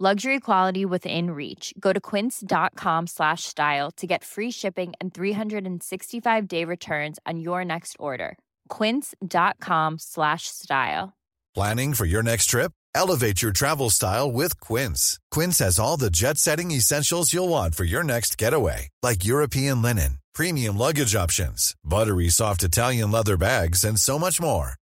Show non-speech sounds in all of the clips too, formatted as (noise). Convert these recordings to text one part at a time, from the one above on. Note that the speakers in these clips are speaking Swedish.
Luxury quality within reach. Go to quince.com slash style to get free shipping and 365-day returns on your next order. quince.com slash style. Planning for your next trip? Elevate your travel style with Quince. Quince has all the jet setting essentials you'll want for your next getaway, like European linen, premium luggage options, buttery soft Italian leather bags, and so much more.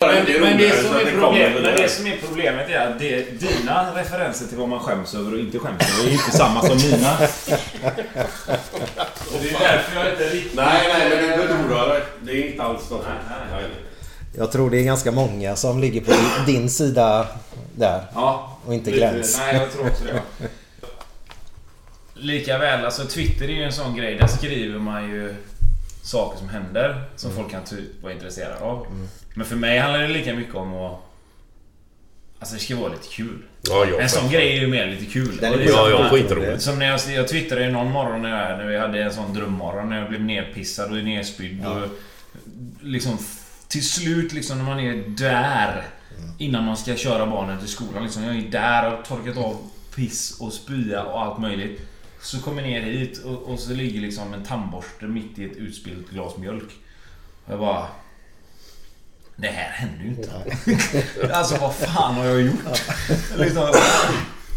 Men, men, det, som är det problem, kommer men det det där. som är problemet är att det, dina referenser till vad man skäms över och inte skäms över är inte samma som mina. (laughs) Och det är därför jag inte riktigt... Nej, nej, men det tror jag. Det är inte alls något. Nej, nej. Jag tror det är ganska många som ligger på din- sida där. Ja, Och inte gräns. Nej, jag tror också det. Likaväl, alltså Twitter är ju en sån grej. Där skriver man ju saker som händer som folk kan typ vara intresserade av. Men för mig handlar det lika mycket om att... Alltså det ska vara lite kul. Ja, en sån grej är ju mer lite kul. Den är Och det är Ja, som- ja, skitroligt. Som när jag, jag twittrade ju någon morgon när jag, när vi hade en sån drömmorgon när jag blev nerpissad och nerspydd och liksom till slut liksom när man är där innan man ska köra barnen till skolan liksom. Jag är där och torkat av piss och spya och allt möjligt. Så kommer jag ner hit och, och så ligger liksom en tandborste mitt i ett utspillt glas mjölk. Och jag bara... Det här händer ju inte. (laughs) alltså vad fan har jag gjort? (laughs) liksom,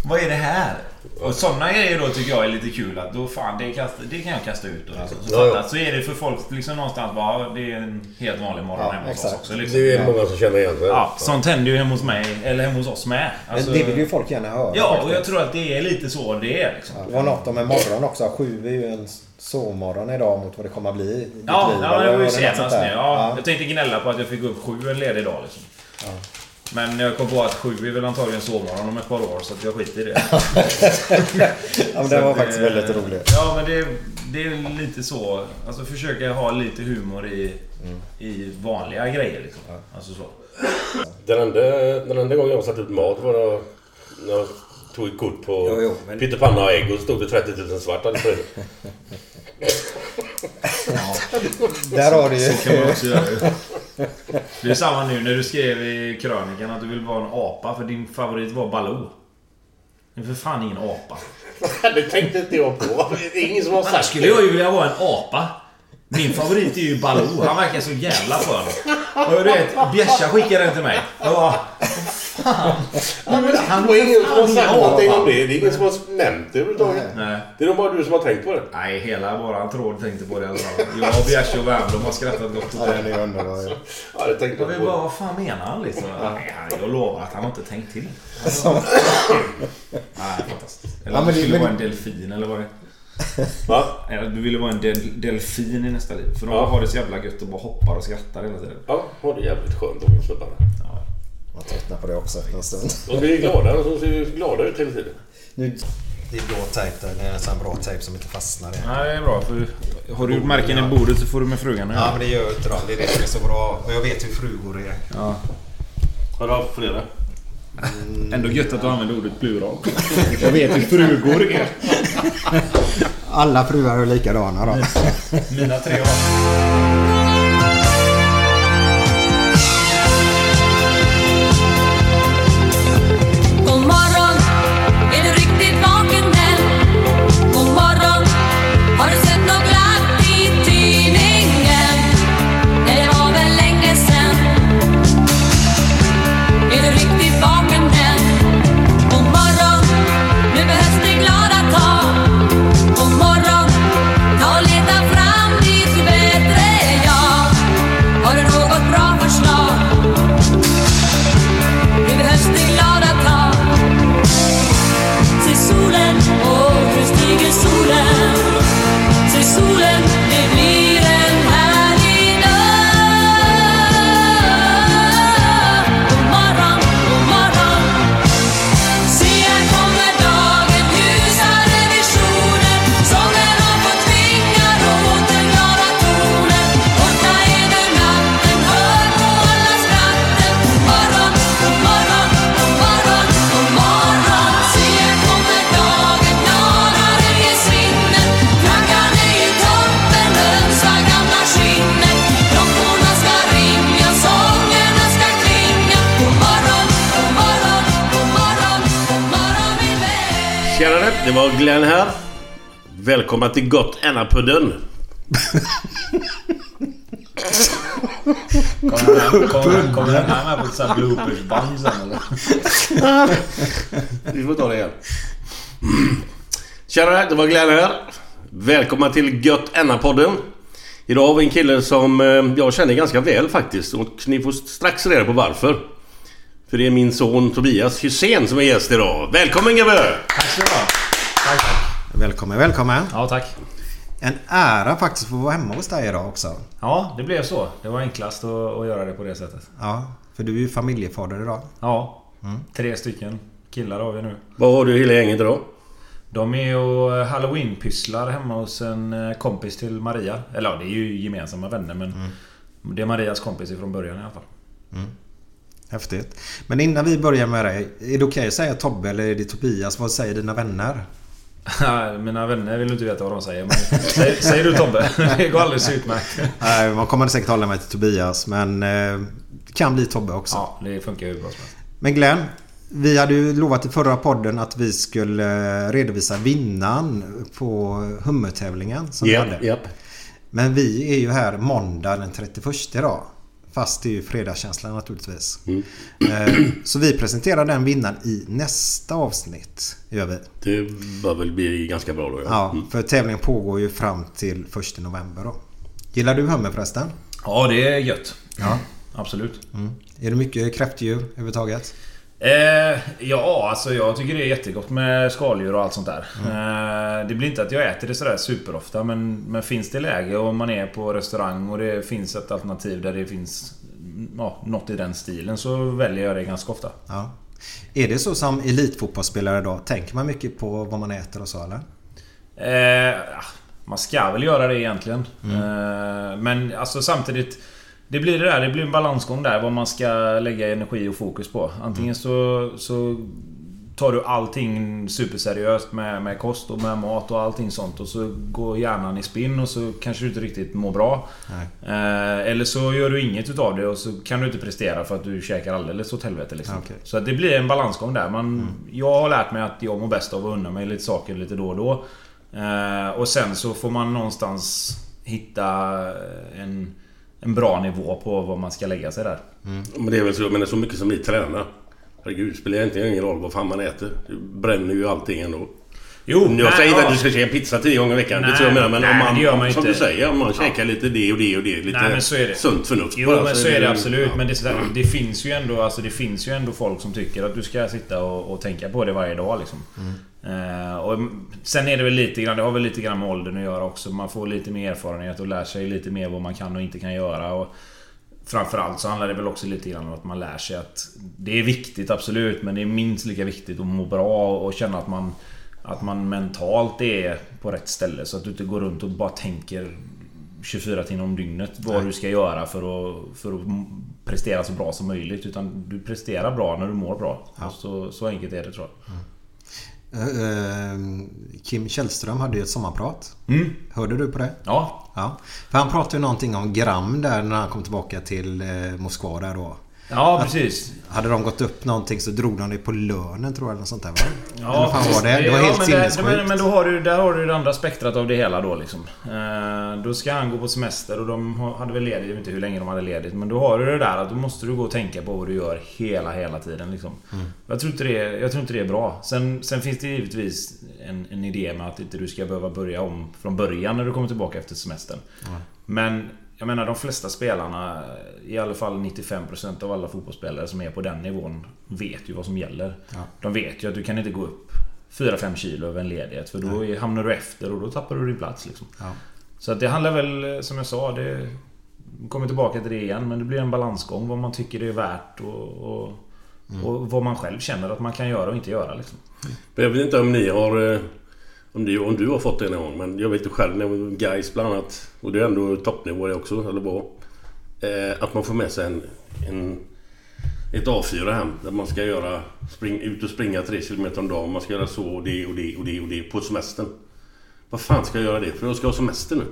vad är det här? Och sådana grejer då tycker jag är lite kul att då fan det, kast, det kan jag kasta ut då liksom. Så, Ja, ja. så är det för folk liksom någonstans bara ja, det är en helt vanlig morgon Ja, hemma hos oss också liksom. Det är många som känner igen det. Ja, sånt händer ju hemma hos mig, eller hemma hos oss med. Alltså, Men det vill ju folk gärna höra. Ja, och jag tror att det är lite så det är liksom. Det var något om en morgon också. Sju är ju en sovmorgon idag mot vad det kommer att bli. Ja, liv, ja det var ju senast nu. där? Ja, Jag tänkte gnälla på att jag fick gå upp sju en ledig dag liksom. Men jag kom på att sju är väl antagligen sovmorgon om ett par år så att jag skiter i det. (laughs) Ja, men det var faktiskt eh, väldigt roligt. Ja, men det, det är lite så. Alltså försöka ha lite humor i, i vanliga grejer liksom. Alltså så. Den enda, den enda gången jag satt ut mat var när, när jag tog ett kort på Jo, jo, men- pyttipanna och ägg och så stod det 30 000 svart. Hade det. (laughs) Där har du ju... Så kan man också göra ju. (laughs) Det är samma nu när du skrev i krönikan att du vill vara en apa för din favorit var Baloo. Det är för fan ingen apa. (laughs) det tänkte inte jag på. Det är ingen som har Annars sagt skulle jag ju vilja vara en apa. Min favorit är ju Baloo. Han verkar så jävla skön. Och du vet, Bjärsa skickade den till mig. Jag bara... Fan? Ja, men det var ingen som har sagt någonting om det. Det är ingen som har nämnt det överhuvudtaget. Nej. Det är nog bara du som har tänkt på det. Nej, hela våran tråd tänkte på det i alla fall. Jag och Bjärsa och Wernbloom har skrattat gott åt det. är underbar ju. Ja, det tänkte Jag vill bara, på. vad fan menar han liksom? Nej, jag lovar att han har inte tänkt till. Nej, fantastiskt. Eller du det- skulle vara en delfin eller vad det Va? Eller du ville vara en del, delfin i nästa liv. För de Ja. har det så jävla gött och bara hoppar och skrattar hela tiden. Ja, har det jävligt skönt de snubbarna. Man tröttnar på det också efter en stund. De blir glada. De ser glada ut hela tiden. Nu, det är blå tejp där. Det är en sån bra tejp som inte fastnar i. Nej, det är bra. För har du gjort märken i bordet så får du med frugan Ja, men det gör inte de. Det är det som är så bra. Och jag vet hur frugor är. Ja. Har du haft flera? Ändå gött att du använder ordet plural. Jag vet hur frugor är. Alla fruar är likadana då. Mina tre år. Välkomna till Gott Enna-pudden. Kommer den här- kommer- kommer den här med på ett sånt här bloopersband sen eller? (laughs) Vi får ta det igen. Tjenare, det var Glenn här. Välkomna till Gött Enna-podden. Idag har vi en kille som eh, jag känner ganska väl faktiskt och ni får strax reda på varför. För det är min son Tobias Hysén som är gäst idag. Välkommen gubbe! Tack så. Tack, tack. Välkommen, välkommen. Ja, tack. En ära faktiskt att få vara hemma hos dig idag också. Ja, det blev så. Det var enklast att, att göra det på det sättet. Ja, för du är ju familjefader idag. Ja, tre stycken killar har vi nu. Vad har du hela gänget idag? De är och halloween-pysslar hemma hos en eh, kompis till Maria. Eller ja, det är ju gemensamma vänner men det är Marias kompis ifrån början i alla fall. Häftigt. Men innan vi börjar med dig. Är det okej att säga Tobbe eller är det Tobias? Vad säger dina vänner? Mina vänner vill inte veta vad de säger men säg, säger du Tobbe. (laughs) Det går alldeles utmärkt. Nej, man kommer säkert hålla mig till Tobias men eh, kan bli Tobbe också. Ja, det funkar ju bra som helst. Men Glenn, vi hade ju lovat i förra podden att vi skulle eh, redovisa vinnaren på hummertävlingen som vi Japp, hade. japp. Men vi är ju här måndag den 31 idag. Fast det är ju fredagskänslan naturligtvis. Mm. Eh, Så vi presenterar den vinnaren i nästa avsnitt. Gör vi. Det bör väl bli ganska bra då Ja, Mm. för tävlingen pågår ju fram till 1 november då. Gillar du hummer förresten? Ja, det är gött. Ja. Absolut. Mm. Är det mycket kräftdjur överhuvudtaget? Eh, ja, alltså jag tycker det är jättegott med skaldjur och allt sånt där. Eh, det blir inte att jag äter det sådär superofta men, men finns det läge och man är på restaurang och det finns ett alternativ där det finns ja, något i den stilen så väljer jag det ganska ofta. Ja. Är det så som elitfotbollsspelare då? Tänker man mycket på vad man äter och så eller? Eh, man ska väl göra det egentligen. Eh, men alltså samtidigt... Det blir det där, det blir en balansgång där vad man ska lägga energi och fokus på. Antingen så, så tar du allting superseriöst med, med kost och med mat och allting sånt och så går hjärnan i spinn och så kanske du inte riktigt mår bra. Eh, eller så gör du inget utav det och så kan du inte prestera för att du käkar alldeles åt helvete liksom. Okej. Så att det blir en balansgång där. Man, Jag har lärt mig att jag mår bäst av att unna mig lite saker lite då och då. Eh, och sen så får man någonstans hitta en, en bra nivå på vad man ska lägga sig där. Men det är väl så, men det är så mycket som ni tränar. Herregud, spelar egentligen ingen roll vad fan man äter. Du bränner ju allting ändå. Jo, Jag nej, säger inte ja. att du ska käka pizza tio gånger i veckan. Nej, det tror jag menar. Men nej, om man, det gör man som inte. du säger, om man käkar lite det och det och det. Lite Nej, men så är det. sunt förnuft Jo bara, men så är det absolut. ja. Men det, det finns ju ändå alltså, det finns ju ändå folk som tycker att du ska sitta och, och tänka på det varje dag liksom. Eh, och sen är det väl lite grann, det har väl lite grann med åldern att göra också. Man får lite mer erfarenhet och lär sig lite mer vad man kan och inte kan göra. Och framförallt så handlar det väl också lite grann om att man lär sig att det är viktigt absolut men det är minst lika viktigt att må bra och känna att man att man mentalt är på rätt ställe så att du inte går runt och bara tänker 24 timmar om dygnet vad du ska göra för att, för att prestera så bra som möjligt. Utan du presterar bra när du mår bra. Och Så, så enkelt är det tror jag. Eh, Kim Källström hade ju ett sommarprat. Mm. Hörde du på det? Ja, Ja. För han pratade ju någonting om gram där när han kom tillbaka till eh, Moskva där då. Ja precis. Hade de gått upp någonting så drog de det på lönen tror jag eller något sånt där va? Ja, fan var det? Det var ja, helt sinnessjukt. men, men då har du, där har du det andra spektrat av det hela då liksom. Eh, då ska han gå på semester och de hade väl ledigt, jag vet inte hur länge de hade ledigt. Men då har du det där att då måste du gå och tänka på vad du gör hela, hela tiden liksom. Mm. Jag, tror inte det, är- jag tror inte det är bra. Sen, sen finns det givetvis en, en idé med att inte du ska behöva börja om från början när du kommer tillbaka efter semestern. Men jag menar de flesta spelarna, i alla fall 95% av alla fotbollsspelare som är på den nivån, vet ju vad som gäller. Ja. De vet ju att du kan inte gå upp 4-5 kilo över en ledighet för då är- hamnar du efter och då tappar du din plats. Liksom. Ja. Så att det handlar väl, som jag sa, det... kommer tillbaka till det igen, men det blir en balansgång vad man tycker det är värt och, och, och vad man själv känner att man kan göra och inte göra. Liksom. Men Jag vet inte om ni har... Om du, om du har fått det någon gång. Men jag vet ju själv när guys bland annat. Och det är ändå toppnivå det också, eller var. Eh, att man får med sig en... en ett A4 hem där man ska göra... Spring, ut och springa 3 km om dagen. Man ska göra så och det och det och det och det på semestern. Vad fan ska jag göra det för? Jag ska ha semester nu.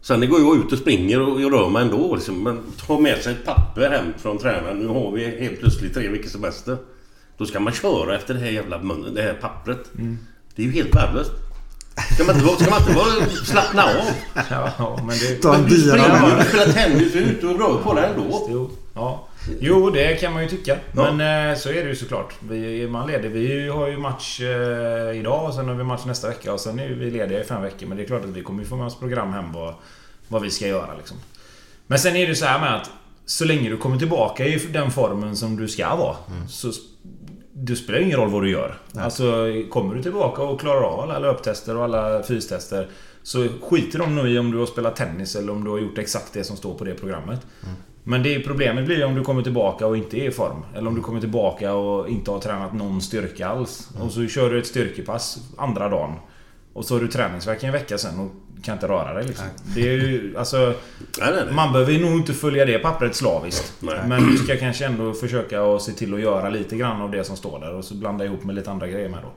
Sen det går jag ut och springer och jag rör mig ändå liksom. Men ta med sig ett papper hem från tränaren. Nu har vi helt plötsligt tre veckors semester. Då ska man köra efter det här jävla det här pappret. Det är ju helt värdelöst. Ska man inte, ska man inte bara slappna av? Ja, men det... Ta en bira med. du spelar tennis, ute och rör på dig ändå. Jo, ja. jo, det kan man ju tycka. Men eh, så är det ju såklart. Vi, man ledig. Vi har ju match eh, idag och sen har vi match nästa vecka och sen är vi lediga i fem veckor. Men det är klart att vi kommer ju få med oss program hem vad, vad vi ska göra liksom. Men sen är det ju så här med att så länge du kommer tillbaka i den formen som du ska vara. Så sp- det spelar ingen roll vad du gör. Alltså kommer du tillbaka och klarar av alla löptester och alla fystester. Så skiter de nog i om du har spelat tennis eller om du har gjort exakt det som står på det programmet. Men det problemet blir om du kommer tillbaka och inte är i form. Eller om du kommer tillbaka och inte har tränat någon styrka alls. Och så kör du ett styrkepass andra dagen. Och så har du träningsvärk i en vecka sen och kan inte röra dig liksom. Det är ju, alltså... Nej, nej, nej. Man behöver ju nog inte följa det pappret slaviskt. Nej. Men du ska kanske ändå försöka att se till att göra lite grann av det som står där och så blanda ihop med lite andra grejer med då.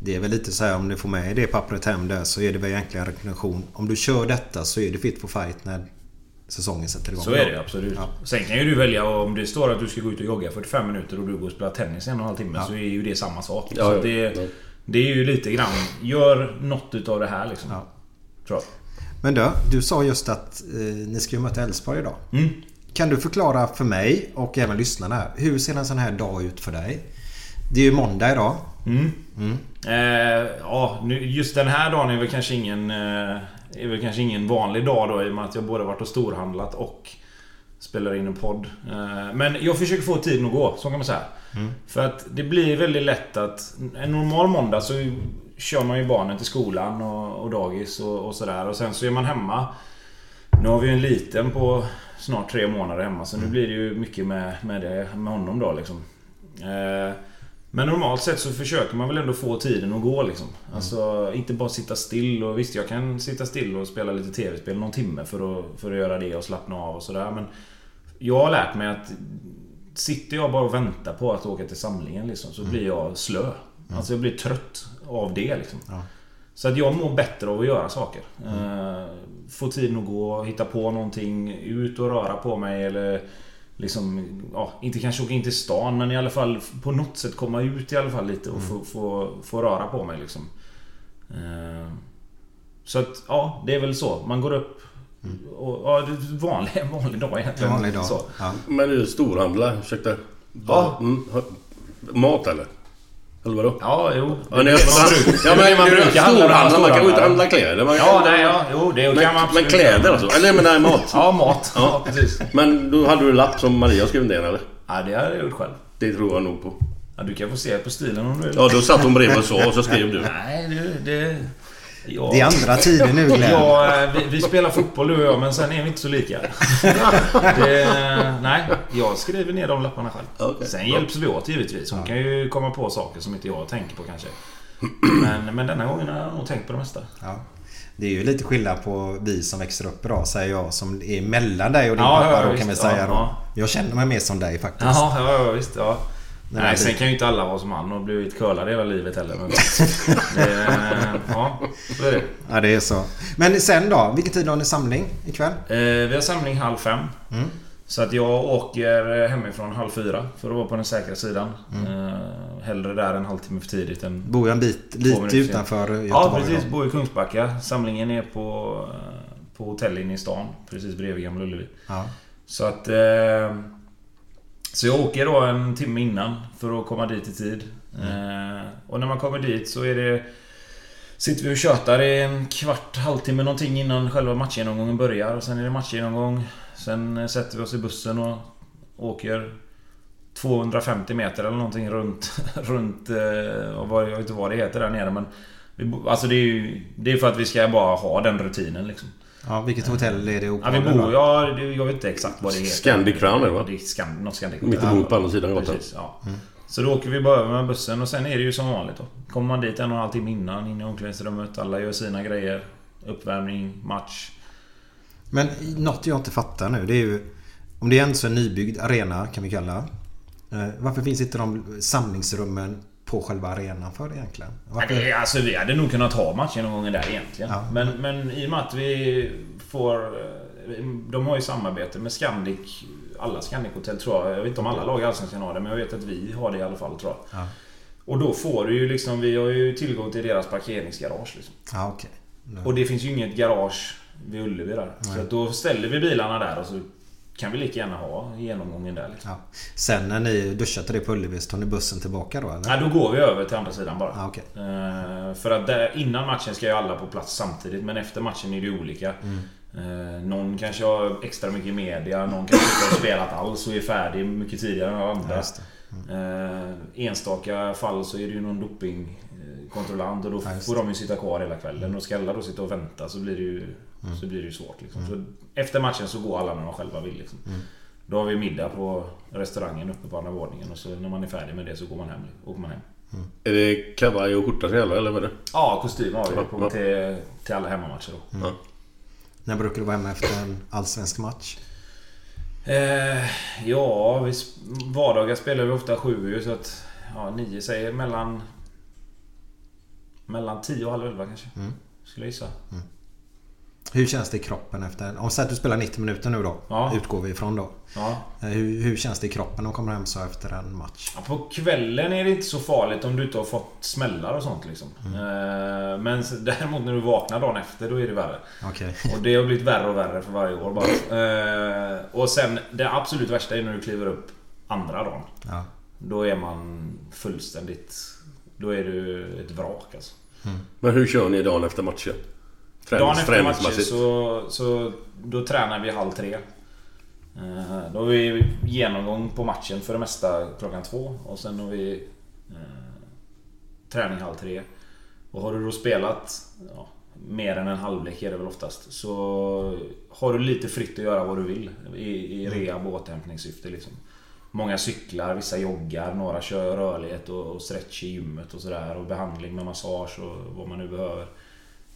Det är väl lite så här om du får med det pappret hem där så är det väl egentligen en rekommendation. Om du kör detta så är det fit for fight när säsongen sätter igång. Så är det absolut. Sen kan ju du välja om det står att du ska gå ut och jogga 45 minuter och du går och spelar tennis en och en halv timme så är ju det samma sak. Ja, så ja, det, ja. Det är ju lite grann... Gör något utav det här liksom. Ja. Tror jag. Men du, du sa just att eh, ni ska ju möta Elfsborg idag. Mm. Kan du förklara för mig och även lyssnarna. Hur ser en sån här dag ut för dig? Det är ju måndag idag. Eh, ja, nu, just den här dagen är väl kanske ingen... Eh, är väl kanske ingen vanlig dag då i och med att jag både varit och storhandlat och spelar in en podd. Eh, men jag försöker få tiden att gå, så kan man säga. För att det blir väldigt lätt att... En normal måndag så kör man ju barnen till skolan och, och dagis och, och sådär. Och sen så är man hemma. Nu har vi en liten på snart tre månader hemma så nu blir det ju mycket med, med, det, med honom då liksom. Eh, men normalt sett så försöker man väl ändå få tiden att gå liksom. Alltså inte bara sitta still och visst jag kan sitta still och spela lite tv-spel någon timme för att, för att göra det och slappna av och sådär men Jag har lärt mig att Sitter jag bara och väntar på att åka till samlingen liksom, så blir jag slö. Alltså jag blir trött av det liksom. Så att jag mår bättre av att göra saker. Eh, få tiden att gå, hitta på någonting, ut och röra på mig eller Liksom, ja, inte kanske åka in till stan men i alla fall på något sätt komma ut i alla fall lite och få, få, få röra på mig liksom. Eh, Så att, ja, det är väl så. Man går upp och, ja, det är en vanlig, (laughs) vanlig dag egentligen. En vanlig dag. Så. Ja. Men du storhandla, ursäkta. Ja. Mm, mat eller? Eller vadå? Ja, jo. Ja, ni, det är man ja, men man brukar storhandla, man kan ju inte storhandlar. handla kläder. Man Ja, nej, ja, jo, det kan man men, men absolut kläder alltså? Eller men nej, mat. Ja, mat. Ja, precis. Men då hade du lapp som Maria skrev ner eller? Ja, det har jag gjort själv. Det tror jag nog på. Ja, du kan få se på stilen om du vill. Ja, då satt hon bredvid och så och så skrev du. Nej, det... det ja. Det är andra tider nu Glenn. Ja, eh, vi, vi spelar fotboll du och jag, men sen är vi inte så lika. (laughs) Det, nej, jag skriver ner de lapparna själv. Okej. Sen hjälps vi åt givetvis. Hon kan ju komma på saker som inte jag tänker på kanske. (clears throat) Men, men denna gången har jag nog tänkt på det mesta. Ja. Det är ju lite skillnad på vi som växer upp idag säger jag som är mellan dig och din Ja, pappa ja, då kan vi säga Ja, då. ja. Jag känner mig mer som dig faktiskt. Ja, ja visst. Ja. Nej, sen kan ju inte alla vara som han och blivit curlade hela livet heller. Men det, (laughs) ja, så är det. Ja det är så. Men sen då? Vilken tid har ni samling ikväll? Eh, vi har samling halv fem. Så att jag åker hemifrån halv fyra för att vara på den säkra sidan. Eh, hellre där en halvtimme för tidigt än... Bor jag en bit lite utanför Göteborg? Ja precis, då? bor i Kungsbacka. Samlingen är på, eh, på hotell inne i stan. Precis bredvid Gamla Ullevi. Ja. Så att... Eh, så jag åker då en timme innan för att komma dit i tid. Eh, och när man kommer dit så är det... Sitter vi och tjötar i en kvart, halvtimme någonting innan själva matchgenomgången börjar. Och sen är det matchgenomgång. Sen eh, sätter vi oss i bussen och åker 250 meter eller någonting runt... (laughs) runt eh, och vad, jag vet inte vad det heter där nere men... Vi, alltså det är ju... Det är för att vi ska bara ha den rutinen liksom. Ja, vilket hotell är det Ja, vi bor... Ja, jag vet inte exakt vad det heter. Scandic Crown är det va? Det är Scan, något Scandic Mitt emot på andra sidan gatan. Precis, ja. Så då åker vi bara över med bussen och sen är det ju som vanligt då. Kommer man dit en och en halv timme innan, in i omklädningsrummet. Alla gör sina grejer. Uppvärmning, match. Men något jag inte fattar nu det är ju... Om det är en så nybyggd arena kan vi kalla. Eh, varför finns inte de samlingsrummen på själva arenan för egentligen? Varför? Nej, alltså vi hade nog kunnat ha matchgenomgången där egentligen. Ja. Men, men i och med att vi får... eh, De har ju samarbete med Scandic. Alla Scandic-hotell tror jag. Jag vet inte om alla lag i Allsvenskan har det, men jag vet att vi har det i alla fall tror jag. Ja. Och då får du ju liksom, vi har ju tillgång till deras parkeringsgarage. Liksom. Ja, okej. Och det finns ju inget garage vid Ullevi där. Så att då ställer vi bilarna där och så kan vi lika gärna ha genomgången där. Liksom. Ja. Sen när ni duschar till det på Ullevi så tar ni bussen tillbaka då eller? Nej, då går vi över till andra sidan bara. Ja, okej. Eh, för att där, innan matchen ska ju alla på plats samtidigt, men efter matchen är det olika. Mm. Eh, någon kanske har extra mycket media, någon kanske inte har spelat alls och är färdig mycket tidigare än andra. Just det. Eh, enstaka fall så är det ju någon dopingkontrollant och då Ja, får de ju sitta kvar hela kvällen. Och ska alla då sitta och vänta så blir det ju, Mm. så blir det ju svårt. Liksom. Så efter matchen så går alla när de själva vill. Liksom. Mm. Då har vi middag på restaurangen uppe på andra våningen och så när man är färdig med det så går man hem, åker man hem. Är det kavaj och skjorta som gäller eller vad är det? Ja, kostym har vi på, till, till alla hemmamatcher då. Ja. När brukar du vara hemma efter en allsvensk match? Eh, ja, vi, vardagar spelar vi ofta sju ju, så att... Ja, nio säger mellan... Mellan tio och halv elva kanske. Mm. Skulle jag gissa. Hur känns det i kroppen efter... Om att du spelar 90 minuter nu då. Ja. Utgår vi ifrån då. Ja. Eh, Hur, hur känns det i kroppen när man kommer hem så efter en match? Ja, På kvällen är det inte så farligt om du inte har fått smällar och sånt liksom. Eh, men däremot när du vaknar dagen efter, då är det värre. Okej. (laughs) Och det har blivit värre och värre för varje år bara. Eh, och sen, det absolut värsta är när du kliver upp andra dagen. Ja. Då är man fullständigt... Då är du ett vrak alltså. Men hur kör ni dagen efter matchen? Tränings, Dagen efter matchen så, så då tränar vi halv tre. Eh, Då har vi genomgång på matchen för det mesta klockan två och sen har vi eh, träning halv tre. Och har du då spelat ja, mer än en halvlek är det väl oftast så har du lite fritt att göra vad du vill i, i rehab och återhämtningssyfte. Liksom. Många cyklar, vissa joggar, några kör rörlighet och, och stretch i gymmet och sådär. Och behandling med massage och vad man nu behöver.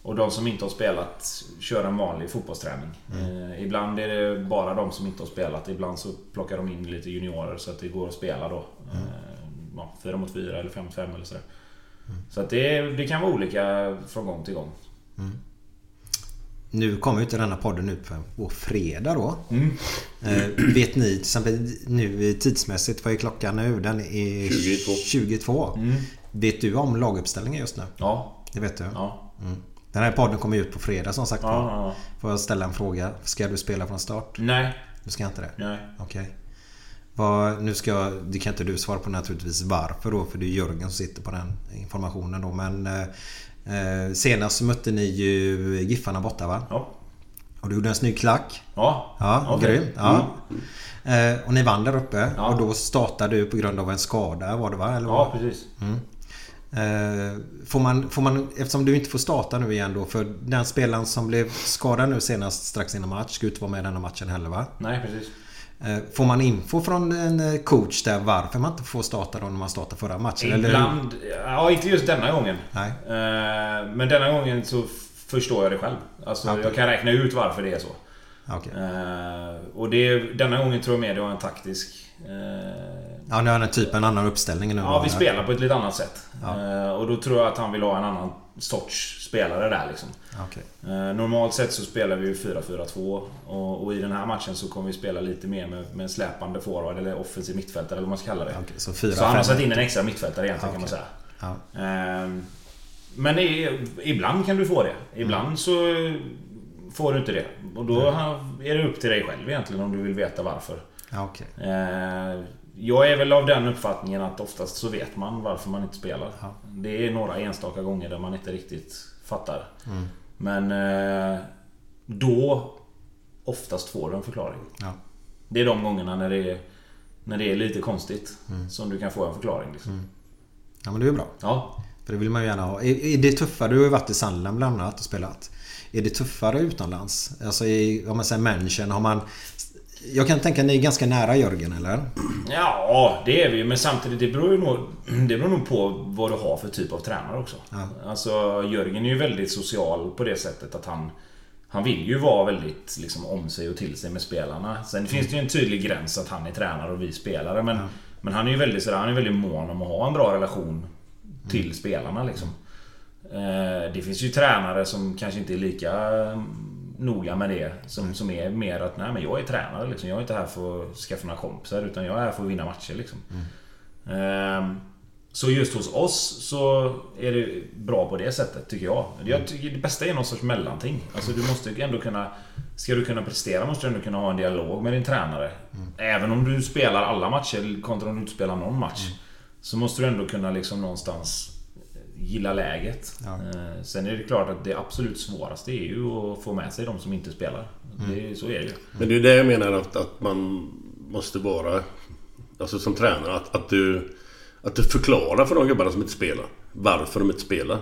Och de som inte har spelat kör en vanlig fotbollsträning. Eh, ibland är det bara de som inte har spelat. Ibland så plockar de in lite juniorer så att det går att spela då. Eh, ja, 4 mot 4 eller 5 mot 5 eller sådär. Så att det, det kan vara olika från gång till gång. Nu kommer ju inte denna podden ut på, fredag då. Mm. Eh, vet ni till exempel nu tidsmässigt, vad är klockan nu? Den är 22. 22. Vet du om laguppställningen just nu? Ja. Det vet du? Ja. Mm. Den här podden kommer ut på fredag som sagt Ja, ja, ja. Får jag ställa en fråga? Ska du spela från start? Nej. Du ska inte det? Nej. Okej. Vad, nu ska, det kan inte du svara på naturligtvis varför då för det är Jörgen som sitter på den informationen då men eh, Senast så mötte ni ju Giffarna borta va? Ja. Och du gjorde en snygg klack. Ja. Ja, Okej. grym. Ja. Eh, och ni vann där uppe Ja. och då startade du på grund av en skada var det va? Eller Ja, precis. Eh, får, man, får man, eftersom du inte får starta nu igen då för den spelaren som blev skadad nu senast strax innan match ska inte vara med i denna matchen heller va? Nej, precis. Eh, Får man info från en eh, coach där varför man inte får starta då när man startade förra matchen? eller? Ibland... Ja, inte just denna gången. Nej. Eh, Men denna gången så förstår jag det själv. Alltså, Okej. jag kan räkna ut varför det är så. Eh, Och det, denna gången tror jag mer det var en taktisk... Ja, nu har den typ en annan uppställning nu. Ja, vi spelar på ett lite annat sätt. Ja. Och då tror jag att han vill ha en annan sorts spelare där liksom. Okej. Eh, Normalt sett så spelar vi ju 4-4-2 och, och i den här matchen så kommer vi spela lite mer med, med släpande forward eller offensiv mittfältare eller vad man ska kalla det. Okej, så fyra, så han har satt in en extra mittfältare egentligen kan man säga. Ja. Ehm, Men i, ibland kan du få det. Ibland Mm. så får du inte det. Och då är det upp till dig själv egentligen om du vill veta varför. Ja, okej. Jag är väl av den uppfattningen att oftast så vet man varför man inte spelar. Ja. Det är några enstaka gånger där man inte riktigt fattar. Mm. Men eh, då oftast får du en förklaring. Ja. Det är de gångerna när det är, när det är lite konstigt Mm. som du kan få en förklaring. Liksom. ja, men det är bra. Ja. För det vill man ju gärna ha. Är, är det tuffare? Du har ju varit i Sunderland bland annat och spelat. Är det tuffare utomlands? Alltså i, om man säger människan, har man... Jag kan tänka att ni är ganska nära Jörgen, eller? Ja, det är vi Men samtidigt, det beror ju nog, det beror nog på vad du har för typ av tränare också. Ja. Alltså, Jörgen är ju väldigt social på det sättet att han... Han vill ju vara väldigt liksom, om sig och till sig med spelarna. Sen finns det ju en tydlig gräns att han är tränare och vi spelare. Men, men han är ju väldigt, sådär, han är väldigt mån om att ha en bra relation till spelarna. Liksom. Eh, det finns ju tränare som kanske inte är lika mm, noga med det. Som, som är mer att nej men jag är tränare liksom. Jag är inte här för att skaffa några kompisar utan jag är här för att vinna matcher liksom. Ehm, Så just hos oss så är det bra på det sättet, tycker jag. Jag tycker det bästa är någon sorts mellanting. Alltså du måste ändå kunna... Ska du kunna prestera måste du ändå kunna ha en dialog med din tränare. Även om du spelar alla matcher kontra om du inte spelar någon match. Så måste du ändå kunna liksom någonstans gilla läget. Ja. Eh, Sen är det klart att det absolut svåraste är ju att få med sig de som inte spelar. Det, så är det ju. Men det är det jag menar att, att man måste vara... Alltså som tränare, att, att du... Att du förklarar för de gubbarna som inte spelar varför de inte spelar.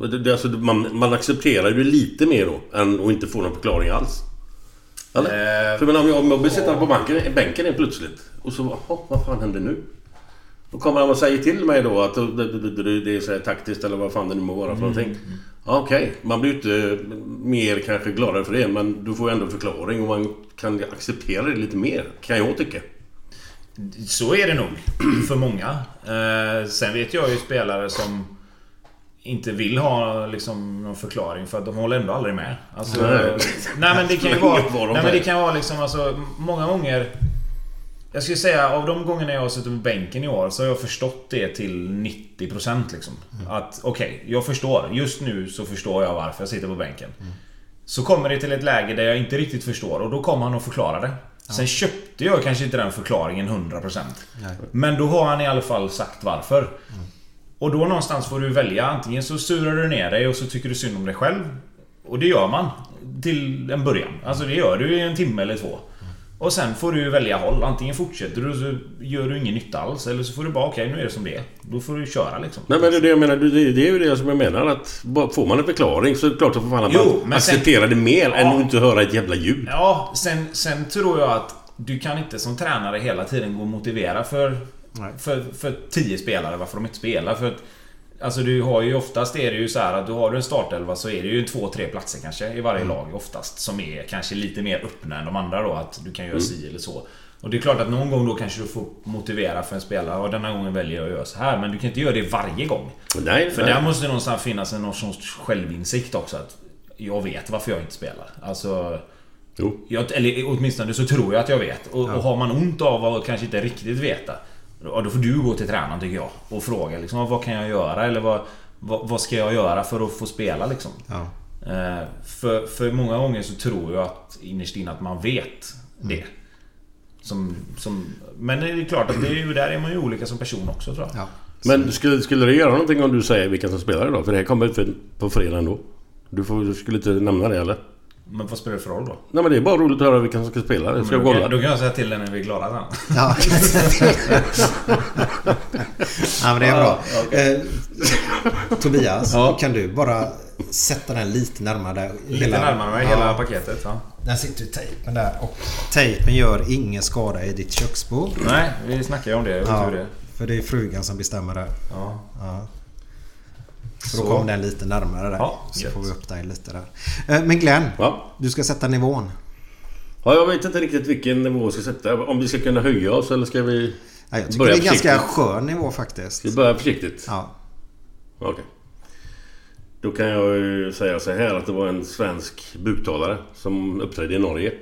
Det, det, alltså, man, man accepterar ju lite mer då än att inte få någon förklaring alls. Eller? Eh, För men om jag, om jag blir sittande på banken, bänken helt plötsligt och så jaha, vad fan händer nu? Då kommer han och säger till mig då att det, är så här taktiskt eller vad fan det nu må vara för någonting. Ja, Okej, man blir ju inte mer kanske gladare för det men du får ju ändå förklaring och man kan acceptera det lite mer. Kan jag tycka. Så är det nog (clears throat) för många. Eh, sen vet jag ju spelare som inte vill ha liksom någon förklaring för att de håller ändå aldrig med. Alltså, Nej. nej. men det kan ju (laughs) vara... Nej men det kan vara liksom alltså många gånger... Jag skulle säga av de gångerna jag har suttit på bänken i år så har jag förstått det till 90% liksom. Att okej, jag förstår. Just nu så förstår jag varför jag sitter på bänken. Så kommer det till ett läge där jag inte riktigt förstår och då kommer han och förklarar det. Sen köpte jag kanske inte den förklaringen 100%. Nej. Men då har han i alla fall sagt varför. Och då någonstans får du välja. Antingen så surar du ner dig och så tycker du synd om dig själv. Och det gör man. Till en början. Alltså det gör du i en timme eller två. Och sen får du välja håll. Antingen fortsätter du så gör du ingen nytta alls. Eller så får du bara okej nu är det som det är. Då får du köra liksom. Nej men det är det jag menar. Det, är ju det som jag menar att får man en förklaring så är det klart att Jo, man men sen- accepterar det mer än Ja. att inte höra ett jävla ljud. Ja, sen, sen tror jag att du kan inte som tränare hela tiden gå och motivera för, Nej. för, för tio spelare varför de inte spelar. För att, alltså du har ju oftast är det ju så här att du har du en startelva så är det ju två, tre platser kanske i varje lag oftast. Som är kanske lite mer öppna än de andra då. Att du kan göra si eller så. Och det är klart att någon gång då kanske du får motivera för en spelare. Och denna gången väljer jag att göra så här. Men du kan inte göra det varje gång. Nej, För nej. där måste det någonstans finnas en någon sorts självinsikt också. Att jag vet varför jag inte spelar. Alltså... Jo. Jag, eller åtminstone så tror jag att jag vet. Och, och har man ont av att kanske inte riktigt veta. Då, då får du gå till tränaren tycker jag. Och fråga liksom, vad kan jag göra? Eller vad, vad, vad ska jag göra för att få spela liksom? Ja. Eh, för, för många gånger så tror jag att innerst inne att man vet det. Som, som, men det är klart att det är ju, där är man ju olika som person också tror jag. Ja. Men skulle, skulle det göra någonting om du säger vilka som spelar idag? För det här kommer för, på fredag ändå. Du, får, du skulle inte nämna det eller? Men vad spelar det för roll då? Nej men det är bara roligt att höra vilka som ska spela. Jag ska då, kan, kolla. då kan jag säga till dig när vi är klara sen. Ja. (laughs) ja men det är bra. Eh, Tobias, Ja. kan du bara sätta den lite närmare? Lite närmare mig, hela paketet. Ja. Där sitter ju tejpen där. Och tejpen gör ingen skada i ditt köksbord. Nej, vi snackade ju om det. Ja, Ja. det. för det är frugan som bestämmer där. Ja. Så då kom den lite närmare där. Ja, så gött. får vi upp dig lite där. Eh, Men Glenn, Ja. du ska sätta nivån. ja, jag vet inte riktigt vilken nivå vi ska sätta. Om vi ska kunna höja oss eller ska vi... Ja, jag tycker Börja det är ganska försiktigt. skön nivå faktiskt. Ska vi börja försiktigt? Ja. Okej. Då kan jag ju säga så här att det var en svensk buktalare som uppträdde i Norge.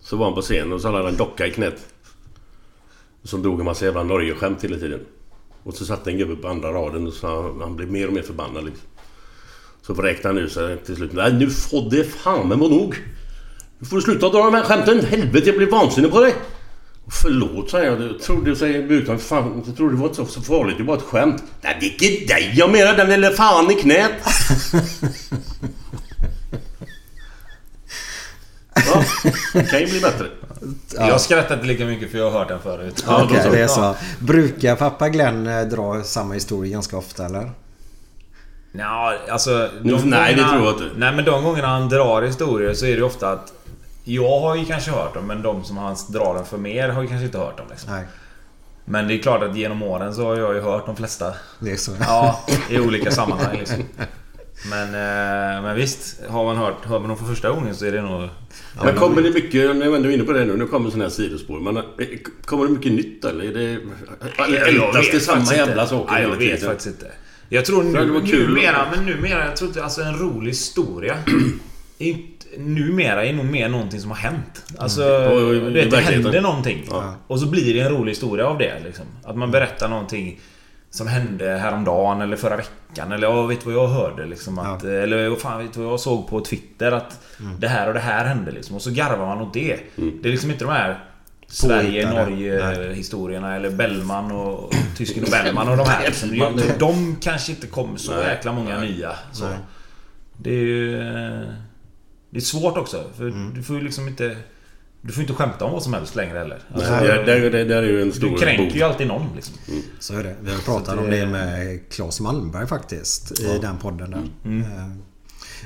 Så var han på scenen och så hade han en docka i knät. Som drog en massa jävla Norge-skämt hela tiden. Och så satt en gubbe på andra raden och så han, blev mer och mer förbannad liksom. Så vräkte han ur sig till slut. Nej nu får det fan med må nog. Nu får du sluta dra de här skämten. Helvete jag blir vansinnig på dig. Förlåt säger jag. Jag trodde, säger buktalaren. Fan, jag trodde det var inte så- så farligt. Det var ett skämt. Nej det är inte dig jag menar. Den lille fan i knät. (laughs) Ja, det kan ju bli bättre. Jag skrattar inte lika mycket för jag har hört den förut. Ja, så. (laughs) det är så. Brukar pappa Glenn eh, dra samma historia ganska ofta eller? Ja, alltså... De nej, det gångerna- tror jag inte. Nej, men de gångerna han drar historier så är det ofta att... Jag har ju kanske hört dem, men de som han drar den för mer har ju kanske inte hört dem. Liksom. Nej, Men det är klart att genom åren så har jag ju hört de flesta. det är så. Ja, i olika sammanhang liksom. (laughs) Men, eh, men visst, har man hört, hör man dem för första gången så är det nog... Men kommer det mycket, när ändå är inne på det nu, nu kommer sådana här sidospår. Men eh, kommer det mycket nytt eller? Är det... Eller ältas det samma jävla saker Nej, jag vet faktiskt inte. Jag tror det nu, var kul. numera, men numera, jag tror inte, alltså en rolig historia. numera är nog mer någonting som har hänt. Alltså, Mm. Du vet, det händer någonting. Ja. Och så blir det en rolig historia av det. Liksom. Att man berättar någonting som hände häromdagen eller förra veckan. Eller ja, vet du vad jag hörde? Liksom, att, Eller vad fan, vet du vad jag såg på Twitter? Att det här och det här hände. Liksom, och så garvar man åt det. Det är liksom inte de här Sverige-Norge-historierna eller Bellman och tysken och Bellman och de här. Liksom. Jag de kanske inte kommer så jäkla många nya. Så. Nej. Det är ju... eh, Det är svårt också. För du får ju liksom inte... Du får inte skämta om vad som helst längre heller. Alltså, Det, det, det, det är ju en stor du kränker bov. ju alltid någon liksom. Så är det. Vi har pratat om det- med Claes Malmberg faktiskt. I den podden där. Mm. Eh,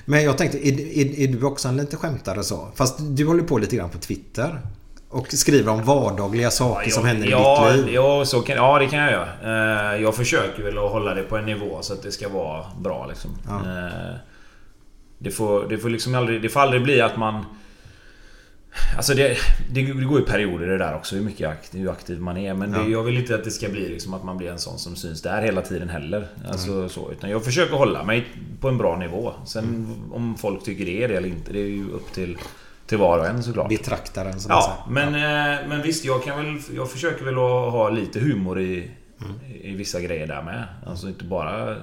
Men jag tänkte, är, är, är du också en lite skämtare så? Fast du håller på lite grann på Twitter. Och skriver om vardagliga saker som händer ja, i ditt liv. Ja, så kan, ja, det kan jag göra. Eh, Jag försöker väl att hålla det på en nivå så att det ska vara bra liksom. Ja. Eh, Det får, det får liksom aldrig, det får aldrig bli att man... Alltså det, det, går i perioder det där också hur mycket aktiv, hur aktiv man är. Men det, Ja. jag vill inte att det ska bli liksom att man blir en sån som syns där hela tiden heller. Alltså så. Utan jag försöker hålla mig på en bra nivå. Sen Mm. om folk tycker det är det eller inte, det är ju upp till, till var och en såklart. Betraktaren som Ja, men, eh, men visst, jag kan väl... Jag försöker väl att ha lite humor i, i vissa grejer där med. Alltså inte bara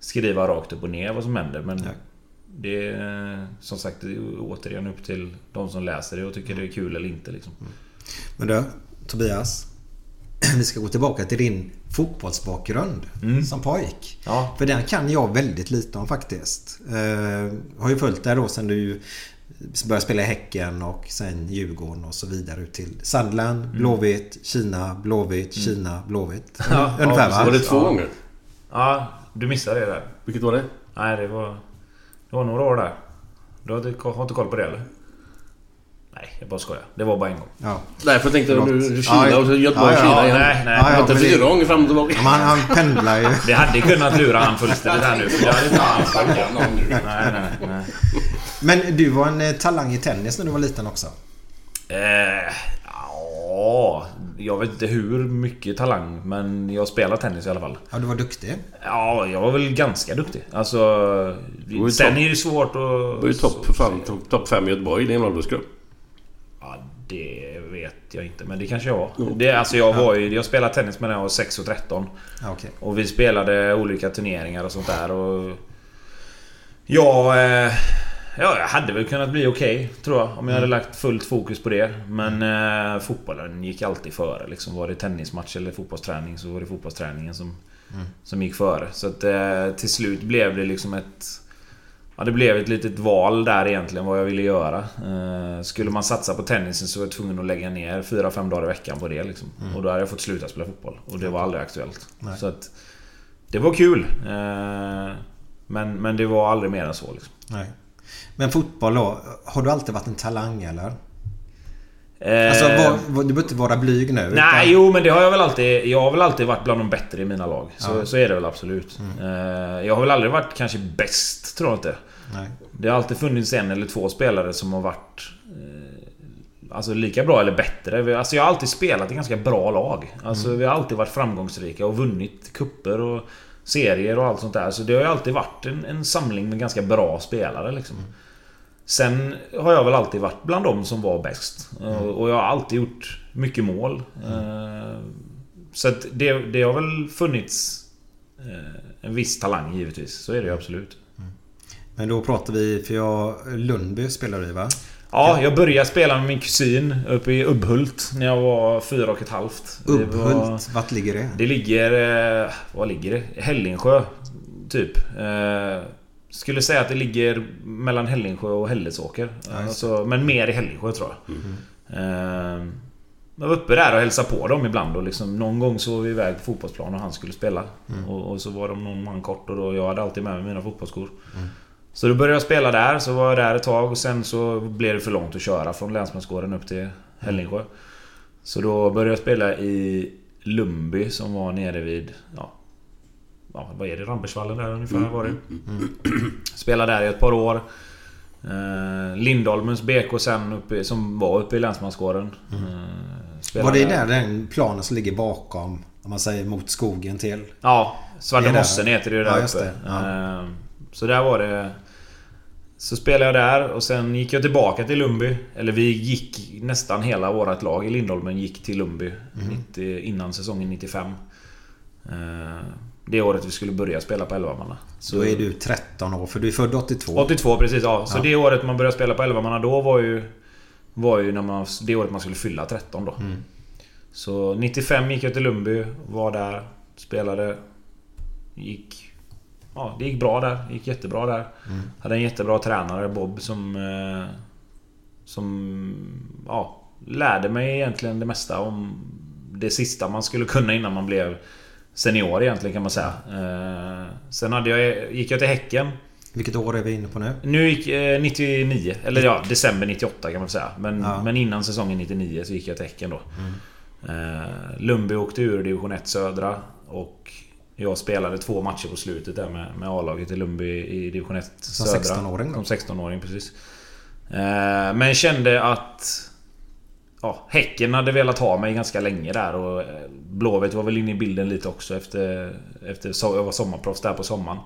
skriva rakt upp och ner vad som händer. Men Nej. Det är som sagt det är återigen upp till de som läser det och tycker det är kul eller inte. Liksom. Men du, Tobias. (clears throat) Vi ska gå tillbaka till din fotbollsbakgrund som pojk. Ja. För den kan jag väldigt lite om faktiskt. Eh, har ju följt dig då sen du började spela i Häcken och sen Djurgården och så vidare ut till Sandland, Blåvitt, Kina, Blåvitt, Kina, Blåvitt. Ja, Ungefär ja, va? Var det två Ja. gånger? ja, du missade det där. Vilket var det? Nej, det var... Det var några år där. Du har inte, har inte koll på det eller? Nej, jag bara skojar. Det var bara en gång. Ja. Nej, för jag tänkte Förlåt. nu Kina Ja, och så Göteborg ja, Kina ja, igen. nej, nej. Ja, ja, fyra gånger fram och tillbaka. Men han, pendlar ju. Det hade kunnat lura han fullständigt här nu. för Jag hade inte alls Nej, nej, nej. Men du var en eh, talang i tennis när du var liten också. Eh, ja, jag vet inte hur mycket talang, men jag spelar tennis i alla fall. Ja, du var duktig. Ja, jag var väl ganska duktig. Alltså... ju Sen topp. är det svårt att... Det var ju topp fan. Topp top fem i Göteborg i din åldersgrupp. Ja, det vet jag inte, men det kanske jag var. Det, alltså jag var ju... Jag spelade tennis när jag var 6 och 13. Ja, okej. Och vi spelade olika turneringar och sånt där och... Ja, eh, ja, jag hade väl kunnat bli okej, tror jag. Om jag hade lagt fullt fokus på det. Men eh, fotbollen gick alltid före. Liksom, var det tennismatch eller fotbollsträning så var det fotbollsträningen som, som gick före. Så att eh, till slut blev det liksom ett... Ja, det blev ett litet val där egentligen vad jag ville göra. Eh, skulle man satsa på tennisen så var jag tvungen att lägga ner 4-5 dagar i veckan på det. Liksom. Och då hade jag fått sluta spela fotboll. Och det var aldrig aktuellt. Nej. Så att... Det var kul. Eh, men, men det var aldrig mer än så. Liksom. Nej. Men fotboll då? Har du alltid varit en talang eller? Eh, Alltså, var, var, du behöver inte vara blyg nu. Nej, utan- jo men det har jag väl alltid... Jag har väl alltid varit bland de bättre i mina lag. Så, Ja. Mm. så är det väl absolut. Eh, jag har väl aldrig varit kanske bäst, tror jag inte. Nej. Det har alltid funnits en eller två spelare som har varit... Eh, alltså lika bra eller bättre. Alltså jag har alltid spelat i ganska bra lag. Alltså Mm. vi har alltid varit framgångsrika och vunnit kupper och serier och allt sånt där. Så det har ju alltid varit en, en samling med ganska bra spelare liksom. Mm. Sen har jag väl alltid varit bland de som var bäst. Mm. Och- jag har alltid gjort mycket mål. Eh, Så att det, det har väl funnits eh, en viss talang givetvis. Så är det ju absolut. Men då pratar vi, för jag... Lundby spelar du va? Ja, jag började spela med min kusin uppe i Ubbhult när jag var fyra och ett halvt. Det var- Ubbhult, vart ligger det? Det ligger... eh, Var ligger det? Hällingsjö. Typ. Skulle säga att det ligger mellan Hällingsjö och Hällesåker. Alltså, men mer i Hällingsjö tror jag. Eh, Jag var uppe där och hälsade på dem ibland och liksom, någon gång så var vi iväg på fotbollsplan och han skulle spela. Och, och så var de någon man kort och då, jag hade alltid med mig mina fotbollsskor. Så då började jag spela där, så var jag där ett tag och sen så blev det för långt att köra från Länsmansgården upp till Hällingsjö. Så då började jag spela i Lumby som var nere vid... Ja, ja vad är det? Rambergsvallen där ungefär var det. Spelade där i ett par år. Eh, Lindholmens BK sen uppe, som var uppe i Länsmansgården. Eh, spelade Var det där den planen som ligger bakom, om man säger mot skogen till? Ja, Svarta Det är där. mossen heter det ju där Ja, uppe. det. Ja. Eh, Så där var det... Så spelade jag där och sen gick jag tillbaka till Lundby. Eller vi gick nästan hela vårt lag i Lindholmen gick till Lundby. 90, innan säsongen 95. Eh, det året vi skulle börja spela på 11 Så då är du 13 år, för du är född 82. 82 precis, ja. Så ja. det året man började spela på 11 då var ju... Var ju när man, det året man skulle fylla 13 då. Mm. Så 95 gick jag till Lundby, var där, spelade. Gick... Ja, det gick bra där. Gick jättebra där. Mm. Hade en jättebra tränare, Bob, som... Eh, som... Ja, lärde mig egentligen det mesta om det sista man skulle kunna innan man blev senior egentligen kan man säga. Eh, sen hade jag, gick jag till Häcken. Vilket år är vi inne på nu? Nu gick eh, 99, eller ja, december 98 kan man säga. Men, ja. men innan säsongen 99 så gick jag till Häcken då. Mm. Eh, Lundby åkte ur division 1 södra. Och jag spelade två matcher på slutet där med, med A-laget i Lundby i division 1 södra. Som 16-åring då? Som 16-åring precis. Eh, men kände att ja, Häcken hade velat ha mig ganska länge där och eh, Blåvitt var väl inne i bilden lite också efter... efter jag var sommarproffs där på sommaren.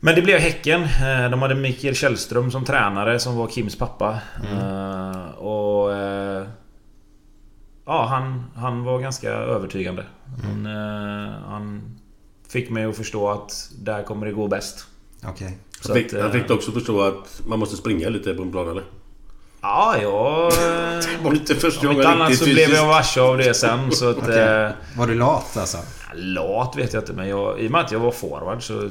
Men det blev Häcken. Eh, de hade Mikael Källström som tränare som var Kims pappa. Mm. Uh, och... Uh, ja, han, han var ganska övertygande. Mm. Han, uh, han fick mig att förstå att där kommer det gå bäst. Okej. Okay. Han, han fick också förstå att man måste springa lite på en plan eller? Ja, jag... (laughs) Det var inte första gången Om annat så blev jag varse av det sen så att... okay. eh, var du lat alltså? Lat vet jag inte men jag, i och med att jag var forward så...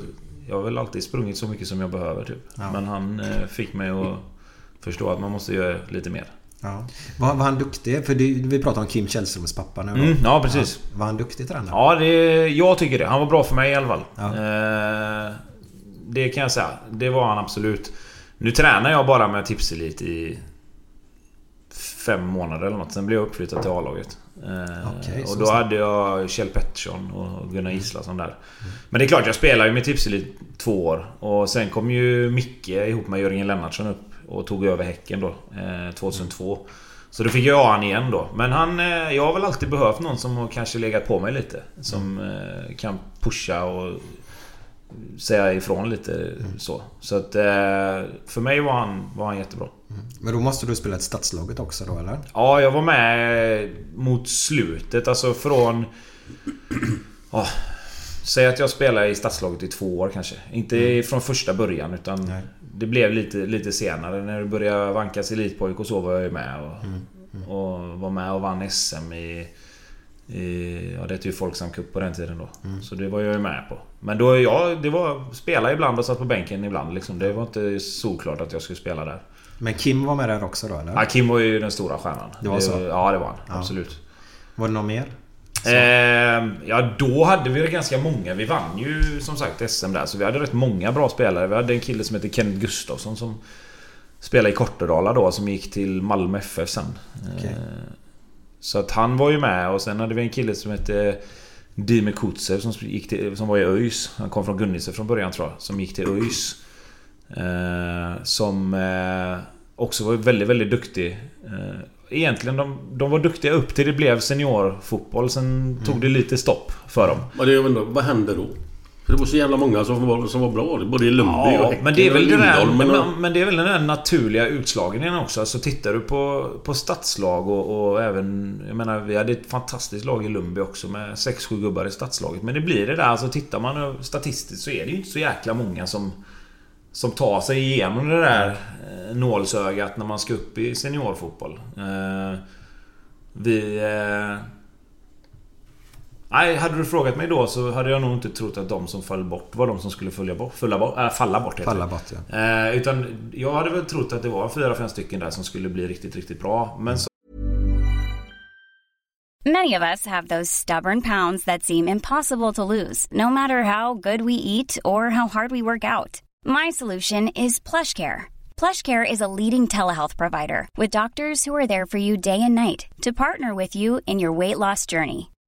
Jag har väl alltid sprungit så mycket som jag behöver typ. Ja. Men han eh, fick mig att förstå att man måste göra lite mer. Ja. Var, var han duktig? För det, vi pratar om Kim Källströms pappa nu mm, Ja, precis. Ja, var han duktig tränare? Ja, det, jag tycker det. Han var bra för mig i alla fall. Ja. Eh, det kan jag säga. Det var han absolut. Nu tränar jag bara med Tipselit i fem månader eller något. Sen blev jag uppflyttad till A-laget. Okay, och då så hade jag Kjell Pettersson och Gunnar Islason där. Mm. Men det är klart, jag spelade ju med Tipselit två år. Och sen kom ju Micke ihop med Jörgen Lennartsson upp och tog över Häcken då. 2002. Eh, så då fick jag han igen då. Men han... Eh, jag har väl alltid behövt någon som har kanske legat på mig lite. Som mm. kan pusha och säga ifrån lite mm. så. Så att för mig var han, var han jättebra. Mm. Men då måste du spela ett stadslaget också då eller? Ja, jag var med mot slutet. Alltså från... (clears throat) Oh, säg att jag spelade i stadslaget i två år kanske. Inte mm. från första början utan Nej. det blev lite, lite senare. När det började vankas elitpojk och så var jag ju med. Och, mm. Mm. och var med och vann SM i... i ja, det hette ju Folksam Cup på den tiden då. Mm. Så det var jag ju med på. Men då, ja, det var... Spela ibland och satt på bänken ibland liksom. Det var inte solklart att jag skulle spela där. Men Kim var med där också då eller? Ja, Kim var ju den stora stjärnan. Det var så? Ja, det var han. Ja. Absolut. Var det någon mer? Eh, ja, då hade vi det ganska många. Vi vann ju som sagt SM där. Så vi hade rätt många bra spelare. Vi hade en kille som heter Kenneth Gustafsson som spelade i Kortedala då. Som gick till Malmö FF sen. Okay. Eh, så att han var ju med. Och sen hade vi en kille som hette Dime Kutsev som, gick till, som var i ÖIS. Han kom från Gunnise från början tror jag. Som gick till ÖIS. Eh, som eh, också var väldigt, väldigt duktig. Eh, egentligen, de, de var duktiga upp till det blev seniorfotboll. Sen mm. tog det lite stopp för dem. Men det, undrar, vad hände då? För det var så jävla många som var, som var bra. Både i Lundby ja, och Häcken men det är väl och Lindholm, men, men, men, det är väl den där naturliga utslagningen också. Alltså tittar du på, på stadslag och, och, även... Jag menar, vi hade ett fantastiskt lag i Lundby också med 6-7 gubbar i stadslaget. Men det blir det där. Alltså tittar man statistiskt så är det ju inte så jäkla många som som tar sig igenom det där eh, nålsögat när man ska upp i seniorfotboll. Eh, vi... Eh, nej, hade du frågat mig då så hade jag nog inte trott att de som föll bort var de som skulle följa bort, falla bort. Äh, falla bort, falla bort ja. Utan jag hade väl trott att det var fyra, fem stycken där som skulle bli riktigt, riktigt bra. Men så... Many of us have those stubborn pounds that seem impossible to lose. No matter how good we eat or how hard we work out. My solution is PlushCare. PlushCare is a leading telehealth provider with doctors who are there for you day and night to partner with you in your weight loss journey.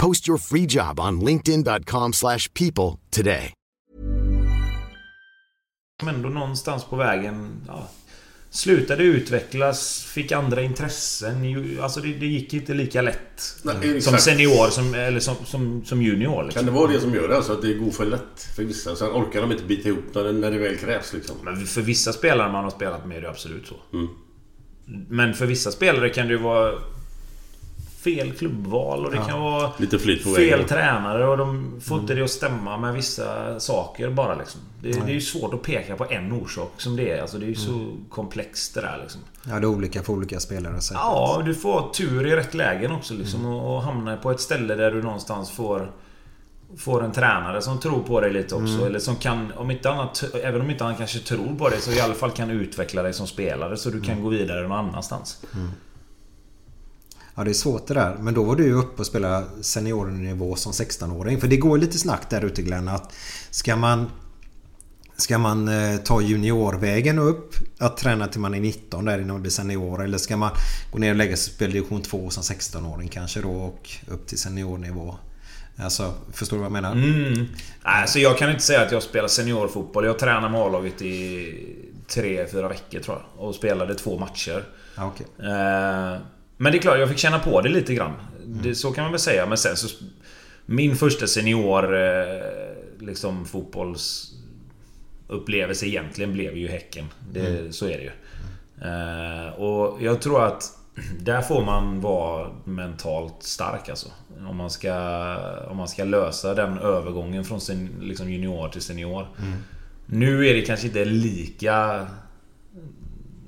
Post your free job on linkedin.com/people slash people today. Men ändå någonstans på vägen... Ja, slutade utvecklas, fick andra intressen. Alltså det, det gick inte lika lätt. Nej, som senior som, eller som, som, som junior. Liksom. Kan det vara det som gör det? Alltså att det går för lätt för vissa? Sen orkar de inte bita ihop när det, när det väl krävs liksom. Men för vissa spelare man har spelat med är det absolut så. Mm. Men för vissa spelare kan det ju vara fel klubbval och det kan vara Lite flyt på fel vägen. tränare och de får inte det att stämma med vissa saker bara liksom. Det, det är ju svårt att peka på en orsak som det är. Alltså det är ju så komplext det där liksom. Ja, det är olika för olika spelare säkert. Ja, du får tur i rätt lägen också liksom och, och hamna på ett ställe där du någonstans får Får en tränare som tror på dig lite också. Eller som kan, om inte annat, även om inte han kanske tror på dig, så i alla fall kan utveckla dig som spelare. Så du kan gå vidare någon annanstans. Ja, det är svårt det där. Men då var du ju uppe och spelade seniornivå som 16-åring. För det går ju lite snack där ute Glenn att ska man Ska man eh, ta juniorvägen upp att träna till man är 19 där innan man blir senior eller ska man gå ner och lägga sig och spela division 2 som 16-åring kanske då och upp till seniornivå? Alltså, förstår du vad jag menar? Mm. Alltså jag kan inte säga att jag spelar seniorfotboll. Jag tränade med A-laget i tre, fyra veckor tror jag. Och spelade två matcher. Ja, okej. Eh, Men det är klart, jag fick känna på det lite grann. Det, så kan man väl säga. Men sen så... Min första senior... eh, Liksom fotbolls... Upplevelse egentligen blev ju Häcken. Det, Så är det ju. Eh, Och jag tror att... (clears throat) Där får man vara mentalt stark alltså. Om man ska, om man ska lösa den övergången från sen, liksom junior till senior. Nu är det kanske inte lika...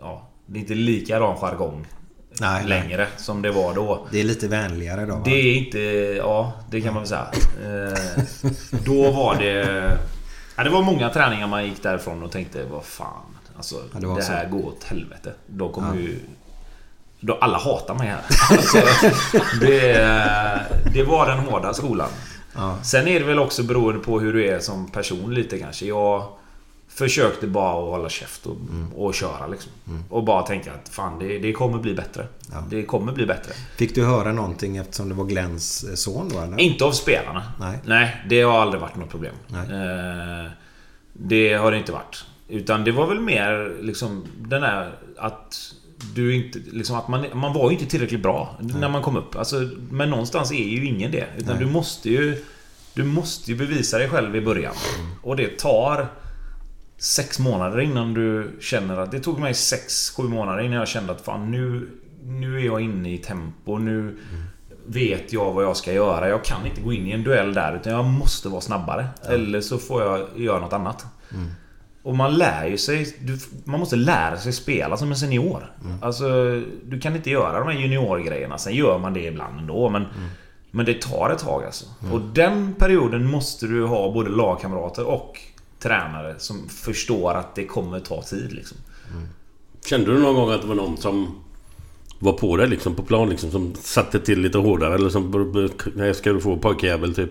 Ja, det är inte likadan jargong Nej, nej. längre som det var då. Det är lite vänligare då va? Det är inte... Ja, det kan man väl säga. Eh, då var det... Ja, det var många träningar man gick därifrån och tänkte vad fan. Alltså, Ja, det det, här så. går åt helvete. Då kommer ju... Då alla hatar mig här. (laughs) Alltså, det, det var den hårda skolan. Ja. Sen är det väl också beroende på hur du är som person lite kanske. Jag försökte bara att hålla käft och, och köra liksom. Och bara tänka att fan det, det kommer bli bättre. Ja. Det kommer bli bättre. Fick du höra någonting eftersom det var Glenns eh, son då eller? Inte av spelarna. Nej. det har aldrig varit något problem. Nej. Eh, det har det inte varit. Utan det var väl mer liksom den där att du inte... Liksom att man, man var ju inte tillräckligt bra när man kom upp. Alltså, men någonstans är ju ingen det. Utan du måste ju... Du måste ju bevisa dig själv i början. Och det tar... Sex månader innan du känner att... Det tog mig sex, sju månader innan jag kände att fan nu... Nu är jag inne i tempo. Nu vet jag vad jag ska göra. Jag kan inte gå in i en duell där utan jag måste vara snabbare. Eller så får jag göra något annat. Och man lär ju sig... Du, man måste lära sig spela som en senior. Alltså, du kan inte göra de här juniorgrejerna. Sen gör man det ibland ändå. Men, men det tar ett tag alltså. Och den perioden måste du ha både lagkamrater och tränare som förstår att det kommer ta tid liksom. Kände du någon gång att det var någon som var på dig liksom på plan liksom som satte till lite hårdare eller som... Nej, ska du få pojkjävel typ?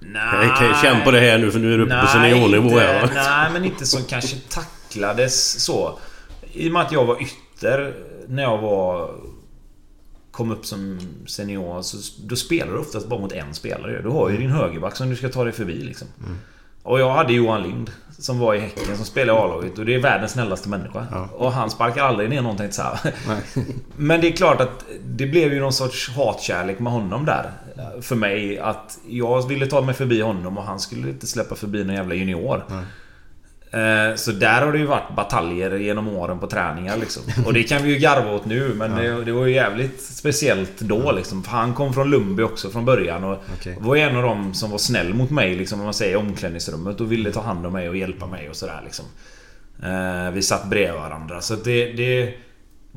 Nej, känn på det här nu för nu är du uppe på seniornivå här va? Nej, men inte som kanske tacklades så. I och med att jag var ytter när jag var... Kom upp som senior så då spelar du oftast bara mot en spelare. Du har ju din högerback som du ska ta dig förbi liksom. Och jag hade Johan Lind som var i Häcken som spelade i A-laget och det är världens snällaste människa. Och han sparkar aldrig ner någon tänkte så. Nej. (laughs) Men det är klart att det blev ju någon sorts hatkärlek med honom där. För mig att jag ville ta mig förbi honom och han skulle inte släppa förbi någon jävla junior. Eh, Så där har det ju varit bataljer genom åren på träningar liksom. Och det kan vi ju garva åt nu men det, det var ju jävligt speciellt då liksom. För han kom från Lundby också från början och Okej. var en av dem som var snäll mot mig liksom, om man säger i omklädningsrummet och ville ta hand om mig och hjälpa mig och sådär liksom. Eh, Vi satt bredvid varandra så det... det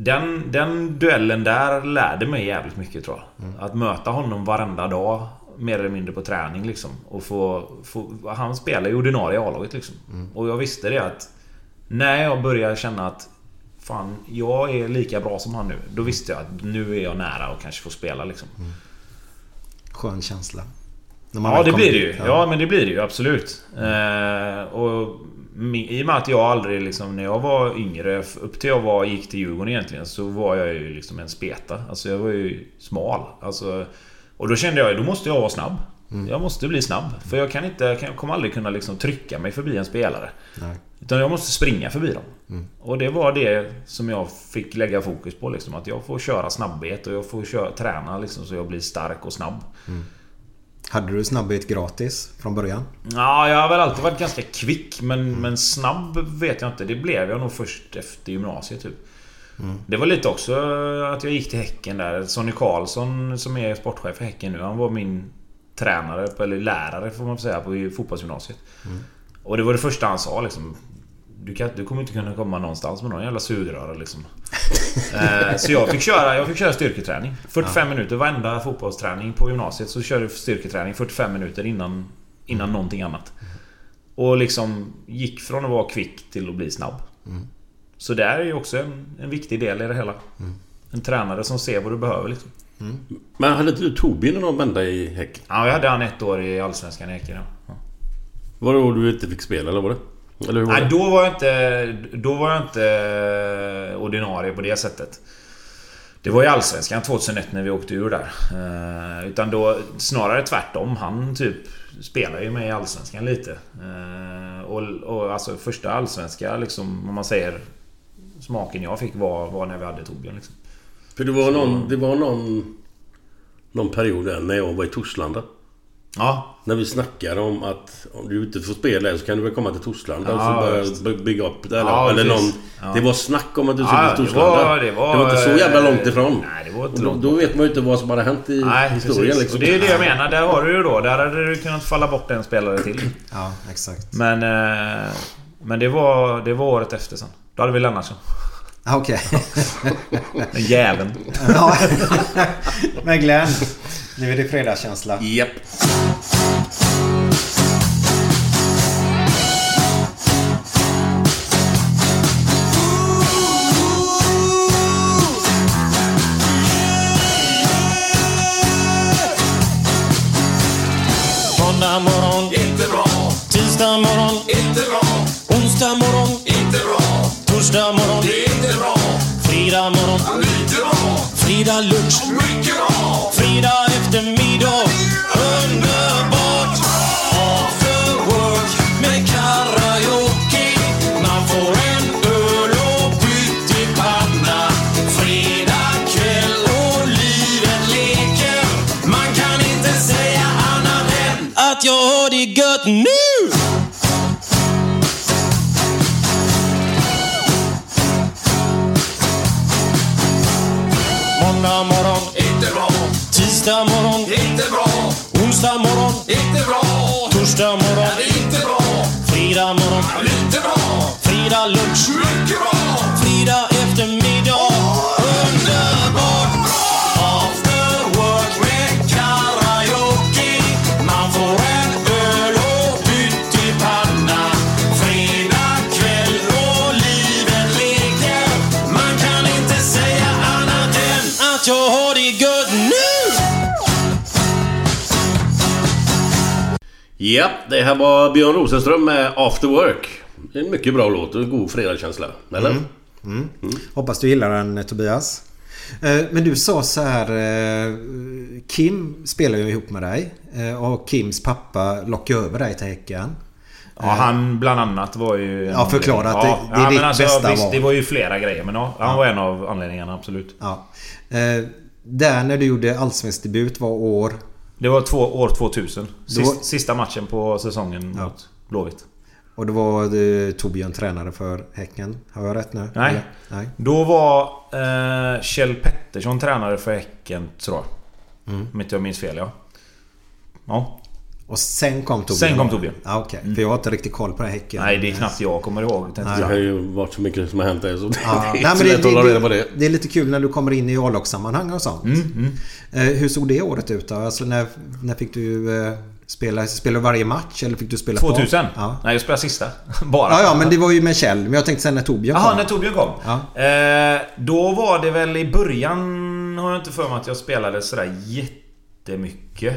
den, den duellen där lärde mig jävligt mycket tror jag. Att möta honom varenda dag mer eller mindre på träning liksom. Och få, få, han spelar ju ordinarie i A-laget liksom. Och jag visste det att när jag började känna att Fan, jag är lika bra som han nu. Då visste jag att nu är jag nära och kanske får spela liksom. Skön känsla. Ja, det blir det ju. Ja, men det blir det ju absolut. Eh, och i och med att jag aldrig liksom, när jag var yngre, upp till jag var, gick till Djurgården egentligen, så var jag ju liksom en speta. Alltså jag var ju smal. Alltså, och då kände jag, då måste jag vara snabb. Jag måste bli snabb. För jag kan inte, jag kommer aldrig kunna liksom trycka mig förbi en spelare. Nej. Utan jag måste springa förbi dem. Och det var det som jag fick lägga fokus på. Liksom, att jag får köra snabbhet och jag får köra, träna liksom, så jag blir stark och snabb. Hade du snabbhet gratis från början? Ja, jag har väl alltid varit ganska kvick men, men snabb vet jag inte. Det blev jag nog först efter gymnasiet typ. Det var lite också att jag gick till Häcken där. Sonny Karlsson som är sportchef för Häcken nu. Han var min tränare, eller lärare får man säga, på fotbollsgymnasiet. Och det var det första han sa liksom. Du, kan, du kommer inte kunna komma någonstans med någon jävla sugröra liksom. (laughs) Eh, så jag fick, köra, jag fick köra styrketräning. 45 minuter varenda fotbollsträning på gymnasiet så körde jag styrketräning 45 minuter innan, innan någonting annat. Och liksom gick från att vara kvick till att bli snabb. Så det är ju också en, en viktig del i det hela. En tränare som ser vad du behöver liksom. Men hade inte du Torbjörn någon vända i Häcken? Ja, jag hade han ett år i Allsvenskan i Häcken. Ja. Var det då du inte fick spela eller var det? Eller var Nej, det? då var jag inte... Då var jag inte eh, ordinarie på det sättet. Det var i Allsvenskan 2001 när vi åkte ur där. Eh, utan då snarare tvärtom. Han typ spelar ju med i Allsvenskan lite. Eh, och, och alltså första allsvenska liksom, om man säger smaken jag fick var, var när vi hade Torbjörn liksom. För det var någon... Det var någon... Någon period där när jag var i Torslanda. Ja, När vi snackade om att om du inte får spela så kan du väl komma till Torslanda och Ja, så just. börja by- bygga upp det. Eller, Ja, eller någon, Ja. Det var snack om att du skulle Ja, till det Torslanda. var- det var- inte så jävla långt ifrån. Nej, det var inte Och då, långt då vet man ju inte vad som hade hänt i Nej, historien. Liksom. Och det är det jag menar. Där har du ju då. Där hade du kunnat falla bort en spelare till. Ja, exakt. Men... Eh, men det var, det var året efter sen. Då hade vi Lennartsson. Ah, Okej. (laughs) Den jäveln. ja. (laughs) Men Glenn, nu är det fredagskänsla. Japp. Måndag morgon, inte bra. Tisdag morgon, Torsdag morgon, det är inte bra. Fredag morgon, lite bra. Fredag lunch, mycket bra. Fredag Tisdag morgon, inte bra. Onsdag morgon, inte bra. Torsdag morgon, inte bra. Fredag morgon, lite bra. Fredag lunch, mycket bra. Japp, det här var Björn Rosenström med After Work. En mycket bra låt och en god fredagskänsla. Eller? Hoppas du gillar den Tobias. Eh, Men du sa så här eh, Kim spelar ju ihop med dig. eh, Och Kims pappa lockade över dig till Häcken. Ja, han bland annat var ju... Ja, förklara att det- anledning. det är ja, ditt alltså, bästa visst, val. Det var ju flera grejer, men ja, han var en av anledningarna, absolut. Ja. Eh, Där när du gjorde allsvensk debut var år Det var två, år 2000. Sist, Då- Sista matchen på säsongen Ja. mot Blåvitt. Och då var eh, Torbjörn tränare för Häcken. Har jag rätt nu? Nej. Eller? Nej. Då var eh, Kjell Pettersson tränare för Häcken, tror jag. Mm. Om inte jag minns fel, ja. Ja. Och sen kom Torbjörn? Sen kom Torbjörn. Ja, Okej. För jag har inte riktigt koll på det Häcken. Nej, det är knappt jag kommer ihåg. Det jag har ju varit så mycket som har hänt där så det Ja, är nej, men det, lätt att hålla det, reda på det, det. det är lite kul när du kommer in i A-lagssammanhang och sånt. Mm, Eh, hur såg det året ut då? Alltså när, när fick du eh, spela? Spelade du varje match eller fick du spela 2000? Ja. Nej, jag spelade sista. (laughs) Bara. Ja, ja, men det var ju med Kjell. Men jag tänkte sen när Torbjörn Jaha, kom. när Torbjörn kom? Ja. Eh, då var det väl i början... Har jag inte för mig att jag spelade sådär jättemycket.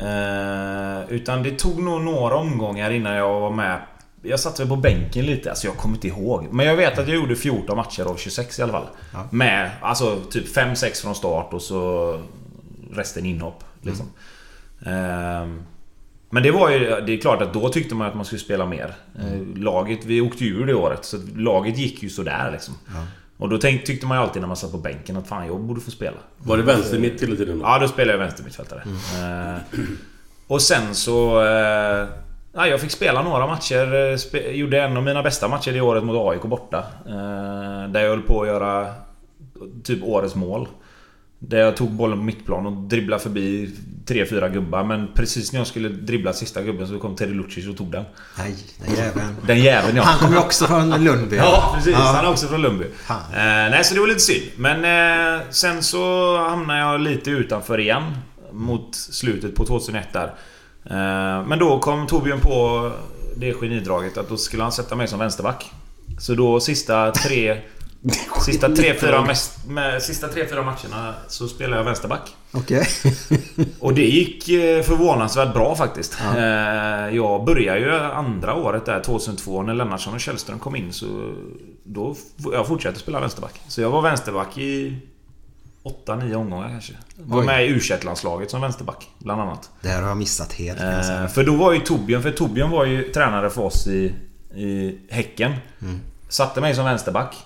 Eh, utan det tog nog några omgångar innan jag var med. Jag satt väl på bänken lite, alltså jag kommer inte ihåg. Men jag vet att jag gjorde 14 matcher av 26 i alla fall. Ja. Med alltså typ 5-6 från start och så resten inhopp. Liksom. Ehm, men det var ju... Det är klart att då tyckte man att man skulle spela mer. Eh, Laget, vi åkte ju ur det året, så laget gick ju sådär liksom. Och då tänk, tyckte man ju alltid när man satt på bänken att fan, jag borde få spela. Var det vänster mitt hela tiden då? Ja, då spelade jag vänstermittfältare. Eh, och sen så... Eh, ja, jag fick spela några matcher. eh, Spe, gjorde en av mina bästa matcher det året mot AIK borta. Eh, där jag höll på att göra typ årets mål. Där jag tog bollen på mittplan och dribblade förbi tre fyra gubbar. Men precis när jag skulle dribbla sista gubben så kom Teddy Lucic och tog den. Nej, den jäveln. Den jäveln ja. Han kom ju också från Lundby. Ja, precis. Ja. Han är också från Lundby. Eh, nej, så det var lite synd. Men eh, sen så hamnade jag lite utanför igen. Mot slutet på 2001 där. Eh, men då kom Torbjörn på det genidraget att då skulle han sätta mig som vänsterback. Så då sista tre... Sista tre, fyra, mest, med, sista tre, fyra matcherna så spelade jag vänsterback. Okej. (laughs) Och det gick eh, förvånansvärt bra faktiskt. Eh, Jag började ju andra året där, 2002, när Lennartsson och Källström kom in. Så då jag fortsatte spela vänsterback. Så jag var vänsterback i 8-9 omgångar kanske. Var Oj. med i u landslaget som vänsterback, bland annat. Det här har jag missat helt Eh. För då var ju Torbjörn, för Torbjörn var ju tränare för oss i, i Häcken. Mm. Satte mig som vänsterback.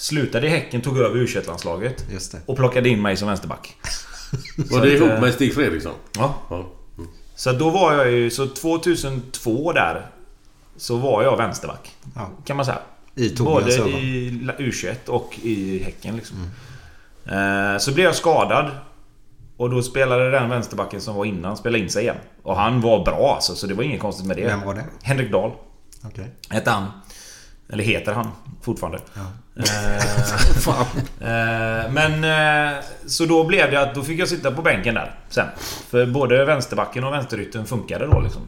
Slutade i Häcken, tog över u landslaget Just det. Och plockade in mig som vänsterback. Var det ihop eh, med Stig Fredriksson? Ja. Ja. Så då var jag ju... Så 2002 där Så var jag vänsterback. Ja. Kan man säga. I Både i la- U21 och i Häcken liksom. Eh, Så blev jag skadad. Och då spelade den vänsterbacken som var innan spelade in sig igen. Och han var bra alltså, så det var inget konstigt med det. Vem var det? Henrik Dahl. Okej. Hette han. Eller heter han fortfarande. Eh, (laughs) eh, men eh, så då blev det att då fick jag sitta på bänken där sen. För både vänsterbacken och vänsterytten funkade då liksom.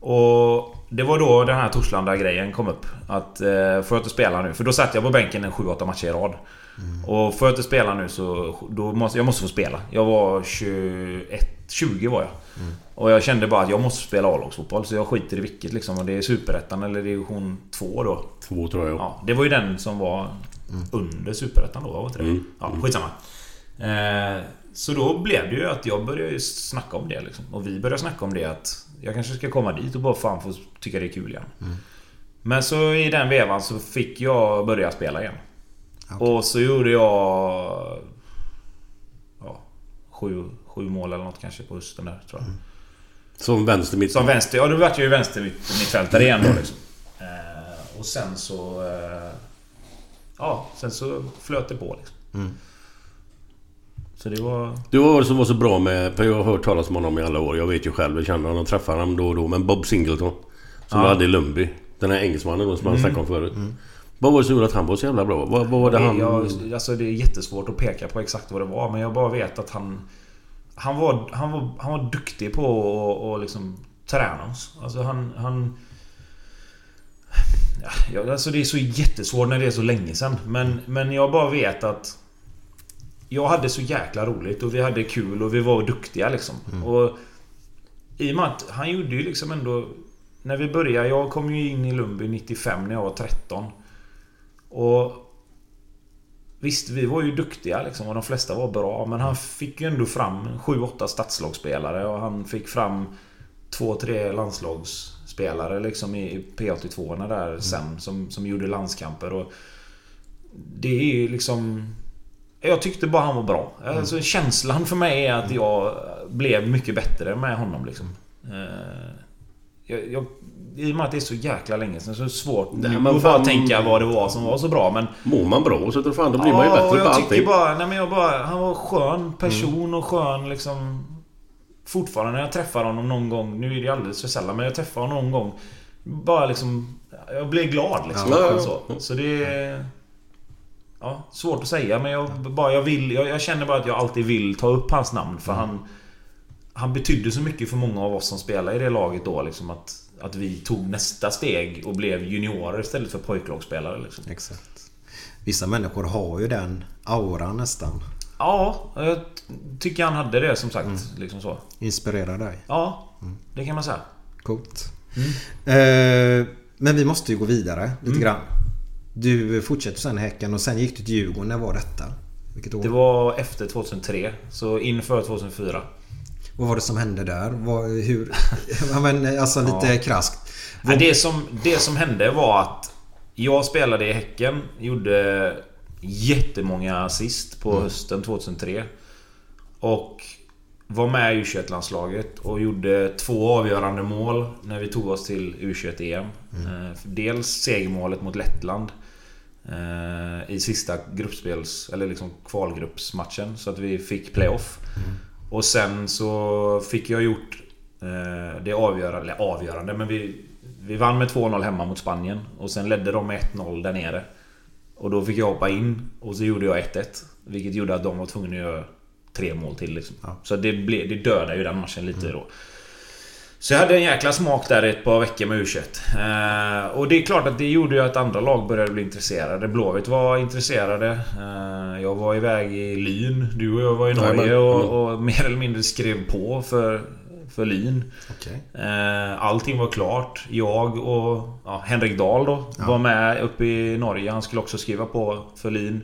Och det var då den här Torslanda-grejen kom upp. Att eh, får jag inte spela nu? För då satt jag på bänken en 7-8 matcher i rad. Och får jag inte spela nu så... Då måste, jag måste få spela. Jag var 21... 20 var jag. Och jag kände bara att jag måste spela A-lagsfotboll. Så jag skiter i vilket liksom. Och det är Superettan eller division 2 då. Två tror jag. Ja, det var ju den som var under Superettan då, var inte det? Ja, skitsamma. Eh, så då blev det ju att jag började snacka om det liksom. Och vi började snacka om det att jag kanske ska komma dit och bara fan få tycka det är kul igen. Men så i den vevan så fick jag börja spela igen. Och så gjorde jag... Ja, sju, sju mål eller något kanske på hösten där tror jag. Som vänster mitt. Som vänster... Ja, då vart jag ju vänster mittfältare igen då liksom. Eh, och sen så... Eh, ja, sen så flöt det på liksom. Så det var... Du var det som var så bra med... För jag har hört talas om honom i alla år. Jag vet ju själv. Jag känner honom träffar honom då och då. Men Bob Singleton. Som vi hade i Lundby. Den här engelsmannen då, som han snackade om förut. Vad var det som gjorde att han var så jävla bra? Vad, vad var det han... Jag, alltså det är jättesvårt att peka på exakt vad det var men jag bara vet att han... Han var, han var, han var duktig på att och liksom träna oss. Alltså han... han ja, alltså det är så jättesvårt när det är så länge sedan. Men, men jag bara vet att... Jag hade så jäkla roligt och vi hade kul och vi var duktiga liksom. Och I och med att han gjorde ju liksom ändå... När vi började, jag kom ju in i Lundby 95 när jag var 13. Och Visst, vi var ju duktiga liksom och de flesta var bra. Men han fick ju ändå fram 7-8 stadslagsspelare och han fick fram 2-3 landslagsspelare liksom i P82 där sen som, som gjorde landskamper. Och det är ju liksom... Jag tyckte bara han var bra. Alltså, känslan för mig är att jag blev mycket bättre med honom liksom. Eh, Jag, jag, I och med att det är så jäkla länge sedan så är det svårt Nej, men att bara tänka vad det var som var så bra men... Mår man bra så tror fan då blir man ju Ja, bättre på allting. bara... Nej men jag bara... Han var skön person och skön liksom... Fortfarande när jag träffar honom någon gång, nu är det alldeles för sällan, men jag träffar honom någon gång. Bara liksom... Jag blir glad liksom. Ja, ja, ja. Så, så det är... Ja, svårt att säga men jag, bara, jag, vill, jag, jag känner bara att jag alltid vill ta upp hans namn för han... Han betydde så mycket för många av oss som spelade i det laget då liksom att... Att vi tog nästa steg och blev juniorer istället för pojklagsspelare liksom. Exakt. Vissa människor har ju den auran nästan. Ja, jag tycker han hade det som sagt. Liksom så. Inspirerar dig. Ja, det kan man säga. Coolt. Mm. Eh, men vi måste ju gå vidare lite grann. Du fortsätter sen Häcken och sen gick du till Djurgården. När var detta? Vilket år? Det var efter 2003, så inför 2004. Vad var det som hände där? Vad, hur... (laughs) men, alltså lite Ja. krasst. Ja, det, som, det som hände var att jag spelade i Häcken, gjorde jättemånga assist på hösten 2003. Och var med i U21-landslaget och gjorde två avgörande mål när vi tog oss till U21-EM. Eh, Dels segermålet mot Lettland eh, i sista gruppspels... Eller liksom kvalgruppsmatchen så att vi fick playoff. Och sen så fick jag gjort eh, det avgörande, eller avgörande, men vi, vi vann med 2-0 hemma mot Spanien. Och sen ledde de med 1-0 där nere. Och då fick jag hoppa in och så gjorde jag 1-1. Vilket gjorde att de var tvungna att göra tre mål till liksom. Så det, blev, det dödade ju den matchen lite då. Så jag hade en jäkla smak där i ett par veckor med U21. Eh, och det är klart att det gjorde ju att andra lag började bli intresserade. Blåvitt var intresserade. Eh, jag var iväg i Lyn. Du och jag var i Norge och, och mer eller mindre skrev på för, för Lyn. Okej. Eh, allting var klart. Jag och ja, Henrik Dahl då var med uppe i Norge. Han skulle också skriva på för Lyn.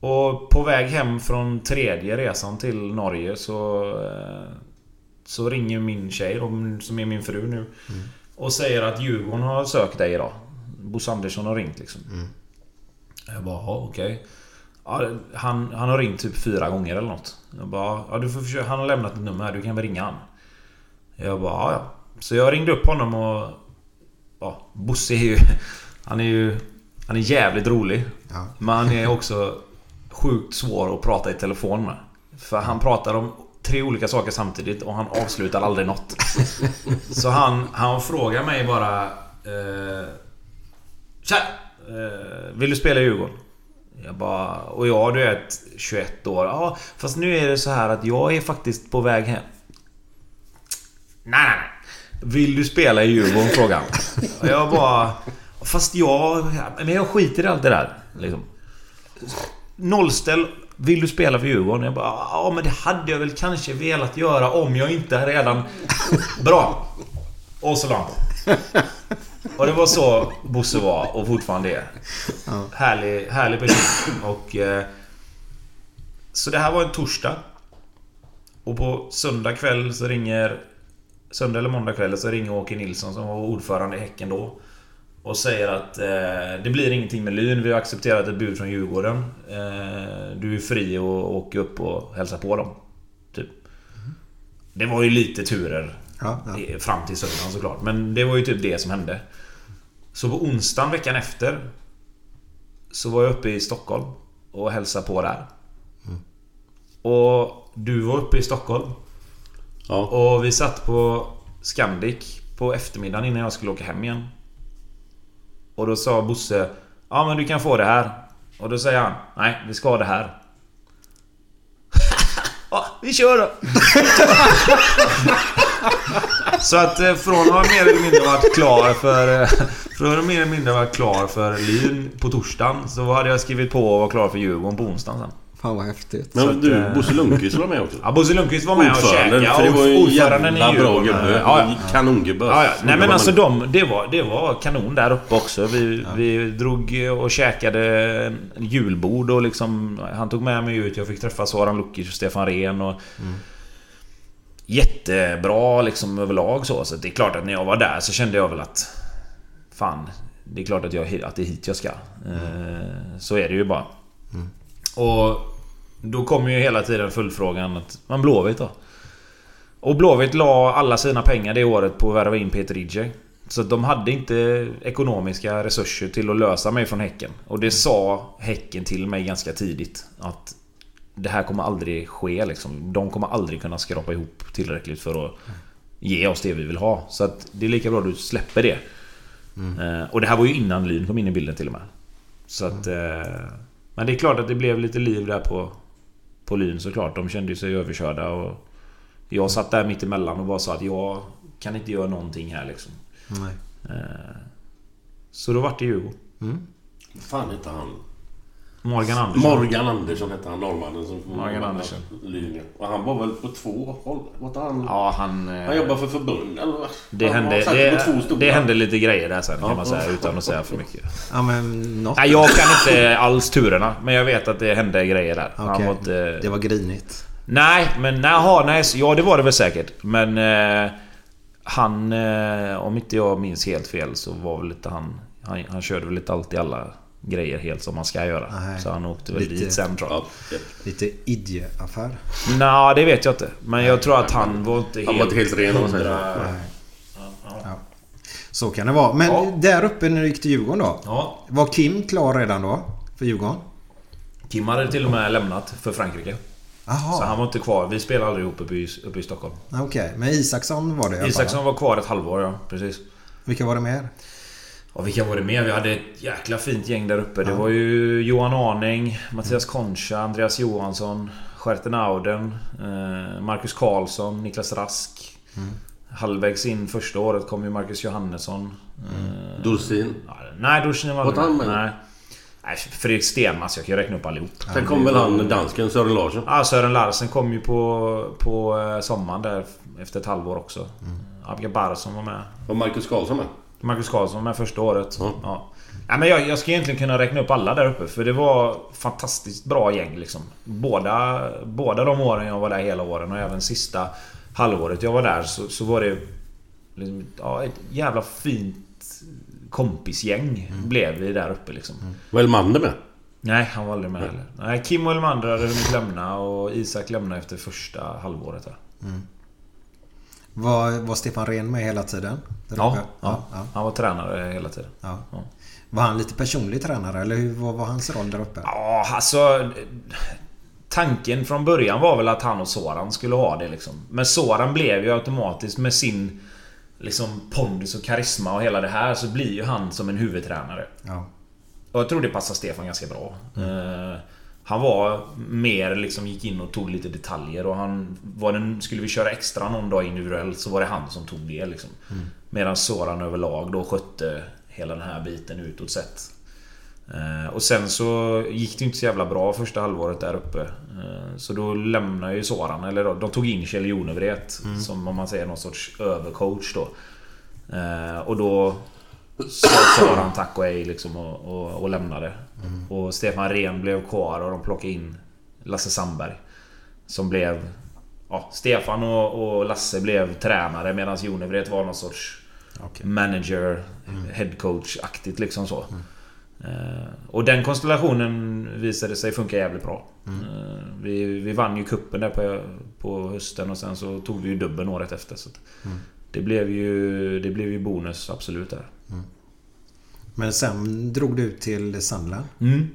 Och på väg hem från tredje resan till Norge så... Så ringer min tjej som är min fru nu. Och säger att Djurgården har sökt dig idag. Bosse Andersson har ringt liksom. Jag bara, okej. Ja, han, han har ringt typ fyra gånger eller något. Jag bara, ja du får försöka, han har lämnat ett nummer här, du kan väl ringa han. Jag bara, ja ja. Så jag ringde upp honom och... Ja, Bosse är ju... (laughs) Han är ju... Han är jävligt rolig. Ja. Men han är också sjukt svår att prata i telefon med. För han pratar om tre olika saker samtidigt och han avslutar aldrig något. (laughs) Så han, han frågar mig bara... Eh, Tja! Eh, vill du spela i Djurgården? Jag bara... Och jag du vet 21 år. Ja, fast nu är det så här att jag är faktiskt på väg hem. Nej, nej, nej. Vill du spela i Djurgården? (laughs) Och jag bara... Fast jag... Men jag skiter i allt det där. Liksom. Nollställ. Vill du spela för Djurgården? Jag bara... Ja, men det hade jag väl kanske velat göra om jag inte redan... (laughs) Bra. Och så på. (laughs) Och det var så Bosse var och fortfarande är. Härlig, härlig person. Och... Eh, så det här var en torsdag. Och på söndag kväll så ringer... Söndag eller måndag kväll så ringer Åke Nilsson som var ordförande i Häcken då. Och säger att eh, det blir ingenting med Lyn. Vi har accepterat ett bud från Djurgården. Eh, du är fri att åka upp och hälsa på dem. Typ. Det var ju lite turer. Ja, ja. Fram till söndagen såklart. Men det var ju typ det som hände. Så på onsdagen veckan efter Så var jag uppe i Stockholm och hälsade på där. Och du var uppe i Stockholm. Ja. Och vi satt på Scandic på eftermiddagen innan jag skulle åka hem igen. Och då sa Bosse Ja men du kan få det här. Och då säger han Nej, vi ska ha det här. (laughs) ja, vi kör då! (laughs) Så att eh, från att mer eller mindre varit klar för... eh, Från att mer eller mindre varit klar för Lyn på torsdagen så hade jag skrivit på och var klar för Djurgården på onsdagen sen. Fan vad häftigt. Men att, du, eh, Bosse Lundqvist var med också. Ja, Bosse Lundqvist var med och Ordföranden, käkade. för det var ju en Ordföranden i jävla bra gubbe. Ja, ja. Kanongubbe. Ja, ja. Nej men alltså de, det var, det var kanon där uppe också. Vi, vi drog och käkade julbord och liksom... Han tog med mig ut. Jag fick träffa Soran Lukic och Stefan Rehn och... Jättebra liksom överlag så. Så det är klart att när jag var där så kände jag väl att... Fan, det är klart att, jag, att det är hit jag ska. Eh, Så är det ju bara. Och då kommer ju hela tiden följdfrågan att man Blåvitt då? Och Blåvitt la alla sina pengar det året på att värva in Peter Ije. Så de hade inte ekonomiska resurser till att lösa mig från Häcken. Och det sa Häcken till mig ganska tidigt. Att det här kommer aldrig ske liksom. De kommer aldrig kunna skrapa ihop tillräckligt för att ge oss det vi vill ha. Så att det är lika bra att du släpper det. Eh, och det här var ju innan Lyn kom in i bilden till och med. Så att... Eh, men det är klart att det blev lite liv där på, på Lyn såklart. De kände sig överkörda och... Jag satt där mitt emellan och bara sa att jag kan inte göra någonting här liksom. Nej. Eh, så då vart det Djurgården. fan hette han? Morgan Andersson. Morgan Andersson hette han, norrmannen som... Morgan Andersson. Lyn, ja. Och han var väl på två håll? Var inte han... Ja, han... eh, Han jobbar för förbund eller? vad? Det Han hände, det, det hände lite grejer där sen kan Ja. man säga utan att säga för mycket. Ja men något. Nej, jag kan inte alls turerna. Men jag vet att det hände grejer där. Han Okej. var inte... Det var grinigt. Nej, men naha, nej, ja det var det väl säkert. Men eh, han, eh, om inte jag minns helt fel så var väl lite han... Han, han körde väl inte alltid alla grejer helt som man ska göra. Nej. Så han åkte väl Lite- dit sen tror jag. Ja, Lite idje-affär. Nej, det vet jag inte. Men jag tror att han var inte helt... Han var inte helt ren, om man säger så. Så kan det vara. Men Ja. där uppe när du gick till Djurgården då? Ja. Var Kim klar redan då? För Djurgården? Kim hade till och med lämnat för Frankrike. Jaha. Så han var inte kvar. Vi spelade aldrig ihop uppe i, uppe i Stockholm. Okej, men Isaksson var det Isaksson var kvar ett halvår, ja. Precis. Vilka var det mer? Och vilka var det mer? Vi hade ett jäkla fint gäng där uppe. Det var ju Johan Arning, Mattias Concha, Andreas Johansson, Stjärten Auden, eh, Marcus Karlsson, Niklas Rask. Halvvägs in första året kom ju Marcus Johannesson. Eh, Dorsin. nej, Dorsin var Var han med. Nej. Nej, Fredrik Stenmas. Jag kan ju räkna upp allihop. Sen kom väl han dansken Sören Larsson. Ja, Sören Larsen kom ju på, på eh, sommaren där efter ett halvår också. Mm. Abga Barsson var med. Och Marcus Karlsson med. Marcus Karlsson med första året. Ja. Ja. Ja, men jag, jag ska egentligen kunna räkna upp alla där uppe för det var fantastiskt bra gäng liksom. Båda, båda de åren jag var där hela åren och även sista halvåret jag var där så, så var det liksom, ja, ett jävla fint kompisgäng blev vi där uppe liksom. Var Elmander med? Nej, han var aldrig med heller. Nej, Kim och Elmander hade hunnit lämna och Isak lämnade efter första halvåret där. Var, var Stefan Rehn med hela tiden? Ja, ja, ja. han var tränare hela tiden. ja. Var han lite personlig tränare eller hur, vad var hans roll där uppe? Ja, alltså... Tanken från början var väl att han och Soran skulle ha det liksom. Men Soran blev ju automatiskt med sin... Liksom pondus och karisma och hela det här så blir ju han som en huvudtränare. Ja. Och jag tror det passar Stefan ganska bra. Eh, han var mer liksom gick in och tog lite detaljer och han... Var den, skulle vi köra extra någon dag individuellt så var det han som tog det liksom. Medan Soran överlag då skötte hela den här biten utåt sett. Eh, Och sen så gick det inte så jävla bra första halvåret där uppe. Eh, Så då lämnade ju Soran, eller då- de tog in Kjell Jonevret som om man säger någon sorts övercoach då. Eh, Och då sa Soran tack och hej liksom och, och, och lämnade. Och Stefan Rehn blev kvar och de plockade in Lasse Sandberg. Som blev... Ja, Stefan och, och Lasse blev tränare medan Jonevret var någon sorts Okej. manager, headcoach-aktigt liksom så. Eh, Och den konstellationen visade sig funka jävligt bra. Eh, Vi, vi vann ju kuppen där på, på hösten och sen så tog vi ju dubben året efter. Så att det, blev ju, det blev ju bonus absolut där. Men sen drog du ut till Sandland. Mm.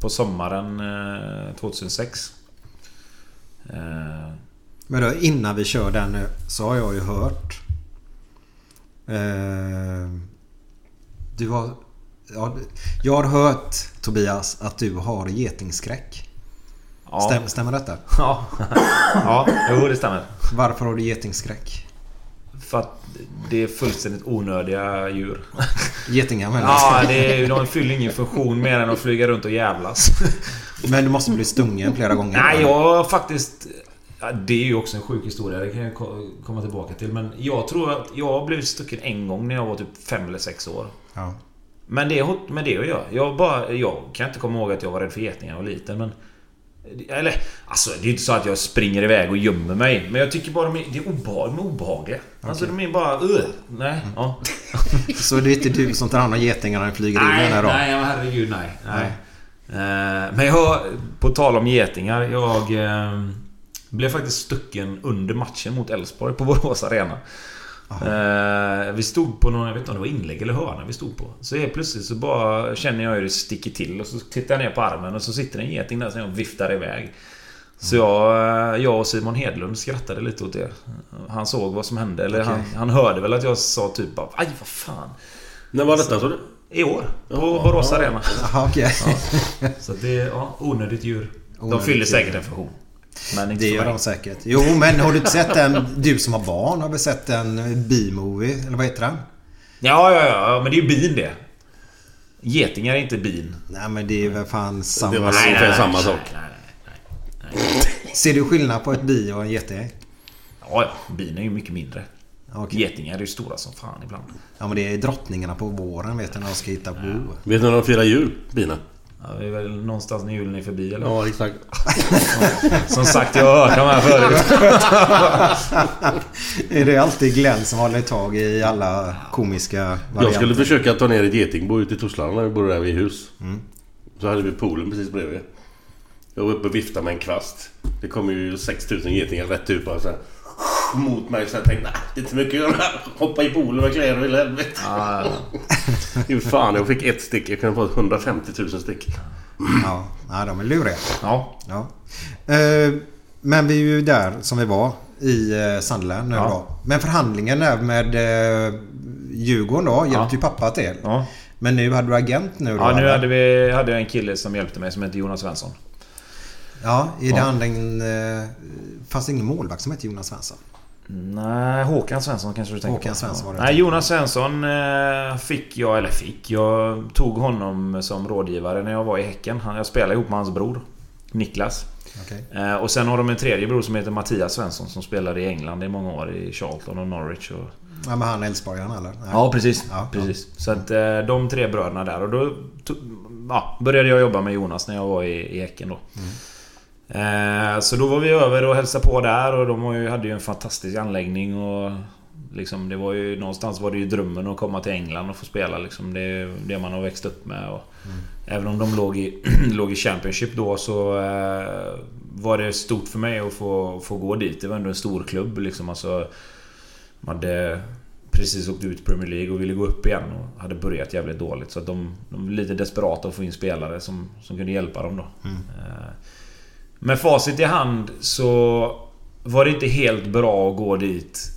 På sommaren eh, 2006. Eh, Men då innan vi kör den nu så har jag ju hört... Eh, du har... Ja, jag har hört Tobias att du har getingskräck. ja. Stäm, stämmer detta? (laughs) Ja. ja, jo det stämmer. Varför har du getingskräck? För att det är fullständigt onödiga djur. (laughs) Getingar menar Ja, jag. det är, de fyller ingen funktion mer än att flyga runt och jävlas. (laughs) Men du måste bli stungen flera gånger. Nej, jag har faktiskt... Ja, det är ju också en sjuk historia, det kan jag ko- komma tillbaka till. Men jag tror att jag blivit stucken en gång när jag var typ fem eller sex år. Ja. Men det har med det att göra. Jag, bara, jag kan inte komma ihåg att jag var rädd för getingar och liten men... Eller, alltså det är inte så att jag springer iväg och gömmer mig. Men jag tycker bara de är, det är obehag, de är obehagliga. Alltså de är bara... Uh, nej. Ja. (laughs) Så det är inte du som tar hand om getingarna när de flyger in Nej, här då? nej, herregud nej. nej. Eh, Men jag, på tal om getingar, jag eh, blev faktiskt stucken under matchen mot Elfsborg på Borås Arena. Eh, vi stod på någon, jag vet inte om det var inlägg eller hörna vi stod på. Så helt plötsligt så bara känner jag hur det sticker till och så tittar jag ner på armen och så sitter en geting där som jag viftar iväg. Så jag, eh, jag och Simon Hedlund skrattade lite åt det. Han såg vad som hände, eller Okej. han, han hörde väl att jag sa typ bara Aj vad fan. När var detta sa du? I år. På Borås Arena. Jaha, okej. Så att det ja, onödigt djur. De Onödigt fyller djur. säkert en funktion. Men inte Det gör de säkert. Jo, men har du inte sett den? Du som har barn, har du sett en B-movie? Eller vad heter den? Ja, ja, ja. Men det är ju bin det. Getingar är inte bin. Nej, men det är väl fan samma Det var sak. ungefär samma sak. Nej, nej. Ser du skillnad på ett bi och en geting? Ja, ja. Bin är ju mycket mindre. Okej. Getingar är ju stora som fan ibland. Ja, men det är drottningarna på våren vet du när de ska hitta bo. Vet ni när de firar jul? Bina? Ja, det är väl någonstans när julen är förbi eller? Ja, exakt. (laughs) Som sagt, jag har hört de här förut. (laughs) är det alltid Glenn som håller tag i alla komiska varianter? Jag skulle försöka ta ner ett getingbo ute i Torslanda när vi bodde där vid hus. Så hade vi poolen precis bredvid. Jag var uppe och viftade med en kvast. Det kom ju 6000 getingar rätt ut bara så här, Mot mig så jag tänkte nej, det är inte mycket att göra. Hoppa i poolen med kläder i helvete. Ja, Hur (laughs) fan, jag fick ett stick. Jag kunde få 150 000 stick. Ja, ja de är luriga. ja. Ja. Eh, Men vi är ju där som vi var i eh, Sunderland nu Ja. då. Men förhandlingen där med eh, Djurgården då hjälpte Ja. ju pappa till. ja. Men nu hade du agent nu då? ja nu hade, vi, hade jag en kille som hjälpte mig som heter Jonas Svensson. Ja, i Ja. det andra eh, fanns det ingen målvakt som hette Jonas Svensson? Nej, Håkan Svensson kanske du tänker Håkan på? Svensson var det. Nej, Jonas Svensson eh, fick jag, eller fick, jag tog honom som rådgivare när jag var i Häcken. Jag spelade ihop med hans bror. Niklas. Okej. Eh, och sen har de en tredje bror som heter Mattias Svensson som spelade i England i många år i Charlton och Norwich. Och... Ja, men han är Elfsborgaren eller? Nej. Ja, precis. Ja, precis. Så att eh, de tre bröderna där och då ja, började jag jobba med Jonas när jag var i, i Häcken då. Eh, så då var vi över och hälsade på där och de ju, hade ju en fantastisk anläggning och Liksom det var ju någonstans var det ju drömmen att komma till England och få spela liksom. Det är det man har växt upp med och Även om de låg i, (clears throat) låg i Championship då så eh, Var det stort för mig att få, få gå dit. Det var ändå en stor klubb liksom. Alltså, man hade precis åkt ut Premier League och ville gå upp igen och hade börjat jävligt dåligt. Så de, de var lite desperata att få in spelare som, som kunde hjälpa dem då. Eh, Med facit i hand så var det inte helt bra att gå dit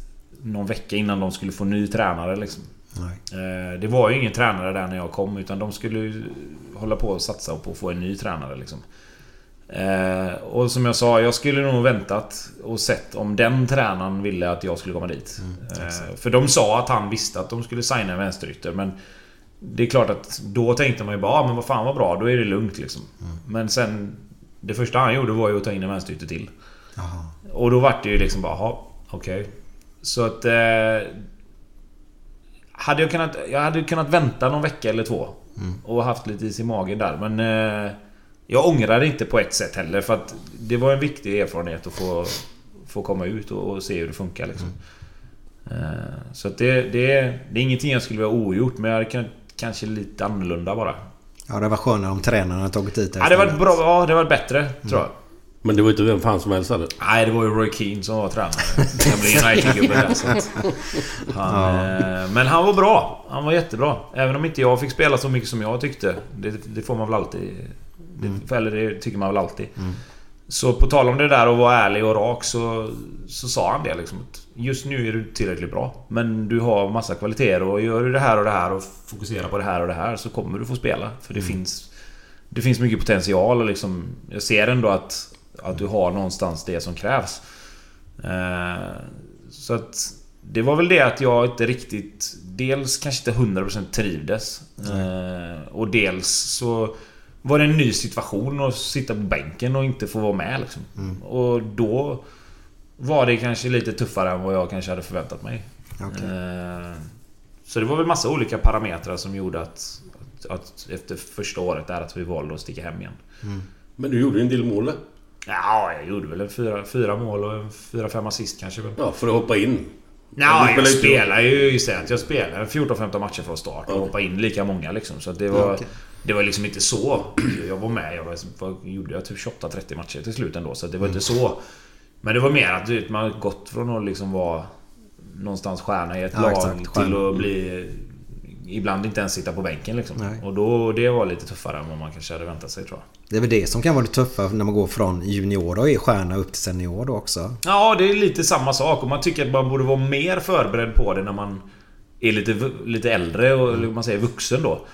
någon vecka innan de skulle få ny tränare liksom. Nej. Eh, Det var ju ingen tränare där när jag kom utan de skulle hålla på och satsa på att få en ny tränare liksom. Eh, Och som jag sa, jag skulle nog väntat och sett om den tränaren ville att jag skulle komma dit. Eh, För de sa att han visste att de skulle signa en vänsterytter men Det är klart att då tänkte man ju bara ah, men vad fan vad bra, då är det lugnt liksom. Men sen Det första han gjorde var ju att ta in en vänsterytter till. Jaha. Och då vart det ju liksom bara, jaha, okej. Så att... Eh, hade jag kunnat... Jag hade kunnat vänta någon vecka eller två. Och haft lite is i magen där. Men... Eh, jag ångrar det inte på ett sätt heller. För att det var en viktig erfarenhet att få, få komma ut och, och se hur det funkar liksom. Eh, så att det, det, är- det är ingenting jag skulle vilja ha ogjort. Men jag hade kunnat, kanske lite annorlunda bara. Ja, det var skönare om tränaren hade tagit dit det Ja, det var bra. Ja, det var bättre, tror jag. Men det var inte vem fan som helst hade. Nej, det var ju Roy Keane som var tränare. Gamla United-gubben han, eh, men han var bra. Han var jättebra. Även om inte jag fick spela så mycket som jag tyckte. Det, det får man väl alltid... Det, Eller det tycker man väl alltid. Så på tal om det där att vara ärlig och rak så, så sa han det liksom. att Just nu är du tillräckligt bra. Men du har massa kvaliteter och gör du det här och det här och fokuserar på det här och det här så kommer du få spela. För det finns... Det finns mycket potential och liksom... Jag ser ändå att, att du har någonstans det som krävs. Eh, så att... Det var väl det att jag inte riktigt... Dels kanske inte 100% trivdes. Eh, och dels så... Var det en ny situation att sitta på bänken och inte få vara med liksom. Och då... Var det kanske lite tuffare än vad jag kanske hade förväntat mig. Okej. Eh, Så det var väl massa olika parametrar som gjorde att, att, att efter första året där att vi valde att sticka hem igen. Men du gjorde ju en del mål där. Ja, jag gjorde väl en fyra, fyra mål och en fyra, fem assist kanske. Ja, för att hoppa in. Ja, jag spelar ju ju istället. Jag spelar 14-15 matcher från start och hoppa in lika många liksom. Så att det var... okej. Det var liksom inte så. Jag var med. Jag var, gjorde jag? Typ 28-30 matcher till slut ändå. Så det var inte så. Men det var mer att vet, man gått från att liksom vara någonstans stjärna i ett Ja, lag exakt, till att bli... Ibland inte ens sitta på bänken liksom. Nej. Och då, det var lite tuffare än vad man kanske hade väntat sig tror jag. Det är väl det som kan vara det tuffa när man går från junior och är stjärna upp till senior då också. Ja, det är lite samma sak. Och man tycker att man borde vara mer förberedd på det när man är lite, lite äldre och man säger vuxen då.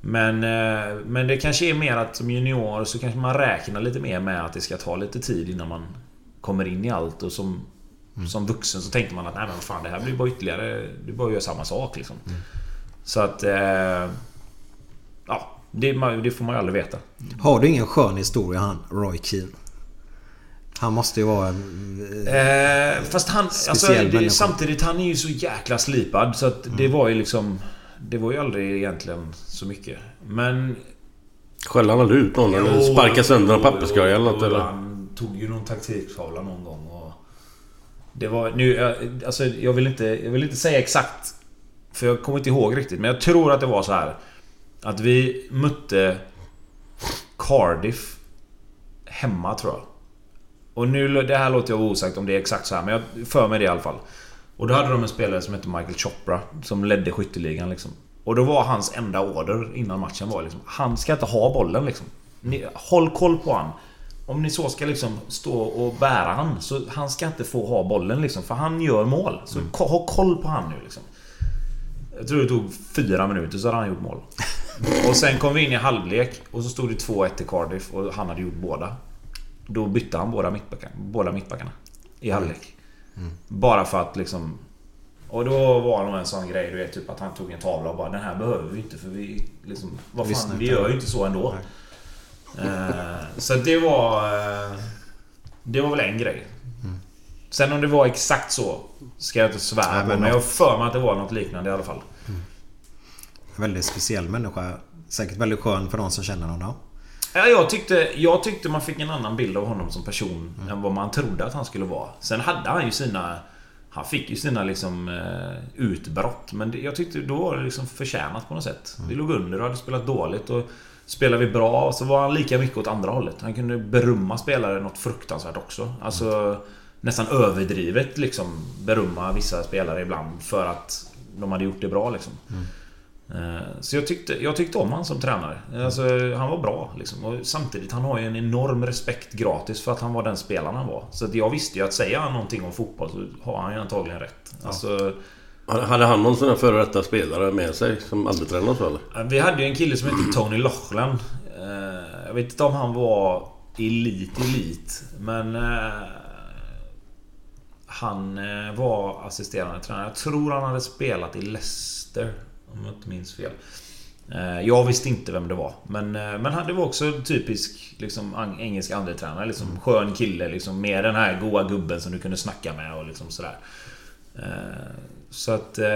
Men, eh, men det kanske är mer att som junior så kanske man räknar lite mer med att det ska ta lite tid innan man kommer in i allt. Och som, som vuxen så tänker man att nej men fan det här blir bara ytterligare... Det är bara göra samma sak liksom. Så att... Eh, ja, det, det får man ju aldrig veta. Har du ingen skön historia han, Roy Keane? Han måste ju vara... en- Eh, fast han... Alltså, det, samtidigt, han är ju så jäkla slipad så att det var ju liksom... Det var ju aldrig egentligen så mycket. Men... Skällde han aldrig ut någon eller sparkade sönder en papperskorg eller något eller? Tog ju någon taktiktavla någon gång och... Det var... Nu, jag- alltså jag vill inte... Jag vill inte säga exakt. För jag kommer inte ihåg riktigt. Men jag tror att det var så här. Att vi mötte Cardiff hemma tror jag. Och nu, det här låter jag osagt om det är exakt så här, men jag för mig det i alla fall. Och då hade de en spelare som hette Michael Chopra, som ledde skytteligan liksom. Och då var hans enda order innan matchen var liksom, han ska inte ha bollen liksom. Ni, håll koll på han. Om ni så ska liksom stå och bära han, så han ska inte få ha bollen liksom, för han gör mål. Så ko- ha koll på han nu liksom. Jag tror det tog fyra minuter så hade han gjort mål. (laughs) Och sen kom vi in i halvlek och så stod det 2-1 till Cardiff och han hade gjort båda. Då bytte han båda mittbackarna, båda mittbackarna i halvlek. Bara för att liksom... Och då var det nog en sån grej, du vet, typ att han tog en tavla och bara Den här behöver vi inte för vi liksom... Vad fan, vi gör ju inte så ändå. Eh, så det var... eh, Det var väl en grej. Sen om det var exakt så ska jag inte svära Nej, på, men men jag har för mig att det var något liknande i alla fall. En väldigt speciell människa. Säkert väldigt skön för de som känner honom. Ja, jag, tyckte, jag tyckte man fick en annan bild av honom som person än vad man trodde att han skulle vara. Sen hade han ju sina... Han fick ju sina liksom eh, utbrott. Men det, jag tyckte då var det liksom förtjänat på något sätt. Vi låg under och hade spelat dåligt. Och spelade vi bra så var han lika mycket åt andra hållet. Han kunde berumma spelare något fruktansvärt också. Alltså nästan överdrivet liksom berumma vissa spelare ibland för att de hade gjort det bra liksom. Eh, Så jag tyckte, jag tyckte om han som tränare. Alltså, han var bra liksom. Och samtidigt, han har ju en enorm respekt gratis för att han var den spelaren han var. Så jag visste ju att säger han någonting om fotboll så har han ju antagligen rätt. Alltså, hade han någon sån här före detta spelare med sig som aldrig tränade så eller? vi hade ju en kille som hette Tony Lochlan. Eh, jag vet inte om han var elit, elit. Men... Eh, han eh, var assisterande tränare. Jag tror han hade spelat i Leicester. Om jag inte minns fel. Jag visste inte vem det var. Men, men han det var också typisk liksom, engelsk andretränare. Liksom, skön kille. Liksom, med den här goa gubben som du kunde snacka med och liksom sådär. Så att... eh,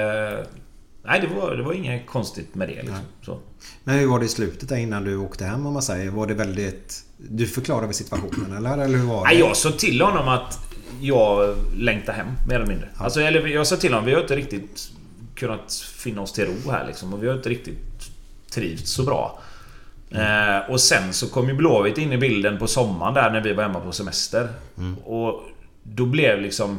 Nej, det var, det var inget konstigt med det. Liksom. Så. Men hur var det i slutet där innan du åkte hem om man säger? Var det väldigt... Du förklarade situationen eller? Eller hur var det? Nej, jag sa till honom att jag längtar hem, mer eller mindre. Alltså, eller jag sa till honom, vi har inte riktigt kunnat finna oss till ro här liksom. Och vi har inte riktigt trivts så bra. Eh, och sen så kom ju Blåvitt in i bilden på sommaren där när vi var hemma på semester. Och då blev liksom...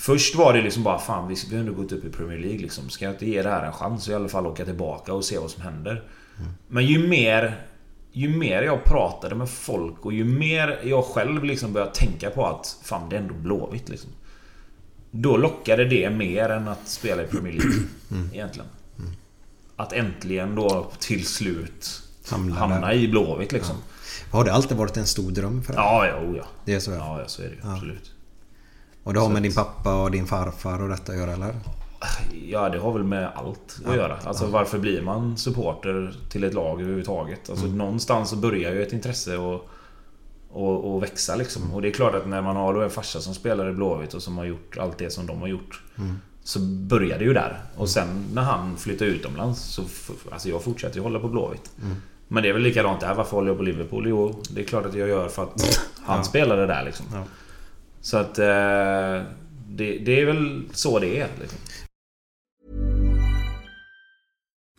Först var det liksom bara fan vi, har ändå gått upp i Premier League liksom. Ska jag inte ge det här en chans och i alla fall åka tillbaka och se vad som händer? Men ju mer... Ju mer jag pratade med folk och ju mer jag själv liksom började tänka på att fan det är ändå Blåvitt liksom. Då lockade det mer än att spela i Premier League. Egentligen. Att äntligen då till slut Hamna hamna i Blåvitt liksom. Har det alltid varit en stor dröm för dig? Ja, ja, oh, ja. Det är så ja. Ja, ja, så är det ju. Absolut. Och det har med din pappa och din farfar och detta att göra eller? Ja, det har väl med allt att göra. Alltså varför blir man supporter till ett lag överhuvudtaget? Alltså någonstans så börjar ju ett intresse och, och, och växa liksom. Och det är klart att när man har då en farsa som spelar i Blåvitt och som har gjort allt det som de har gjort. Så börjar det ju där. Och sen när han flyttar utomlands så... Alltså jag fortsätter ju hålla på Blåvitt. Men det är väl likadant där. Varför håller jag på Liverpool? Jo, det är klart att jag gör för att (laughs) han spelade där liksom. Ja. Så att... Eh, det, det är väl så det är. Liksom.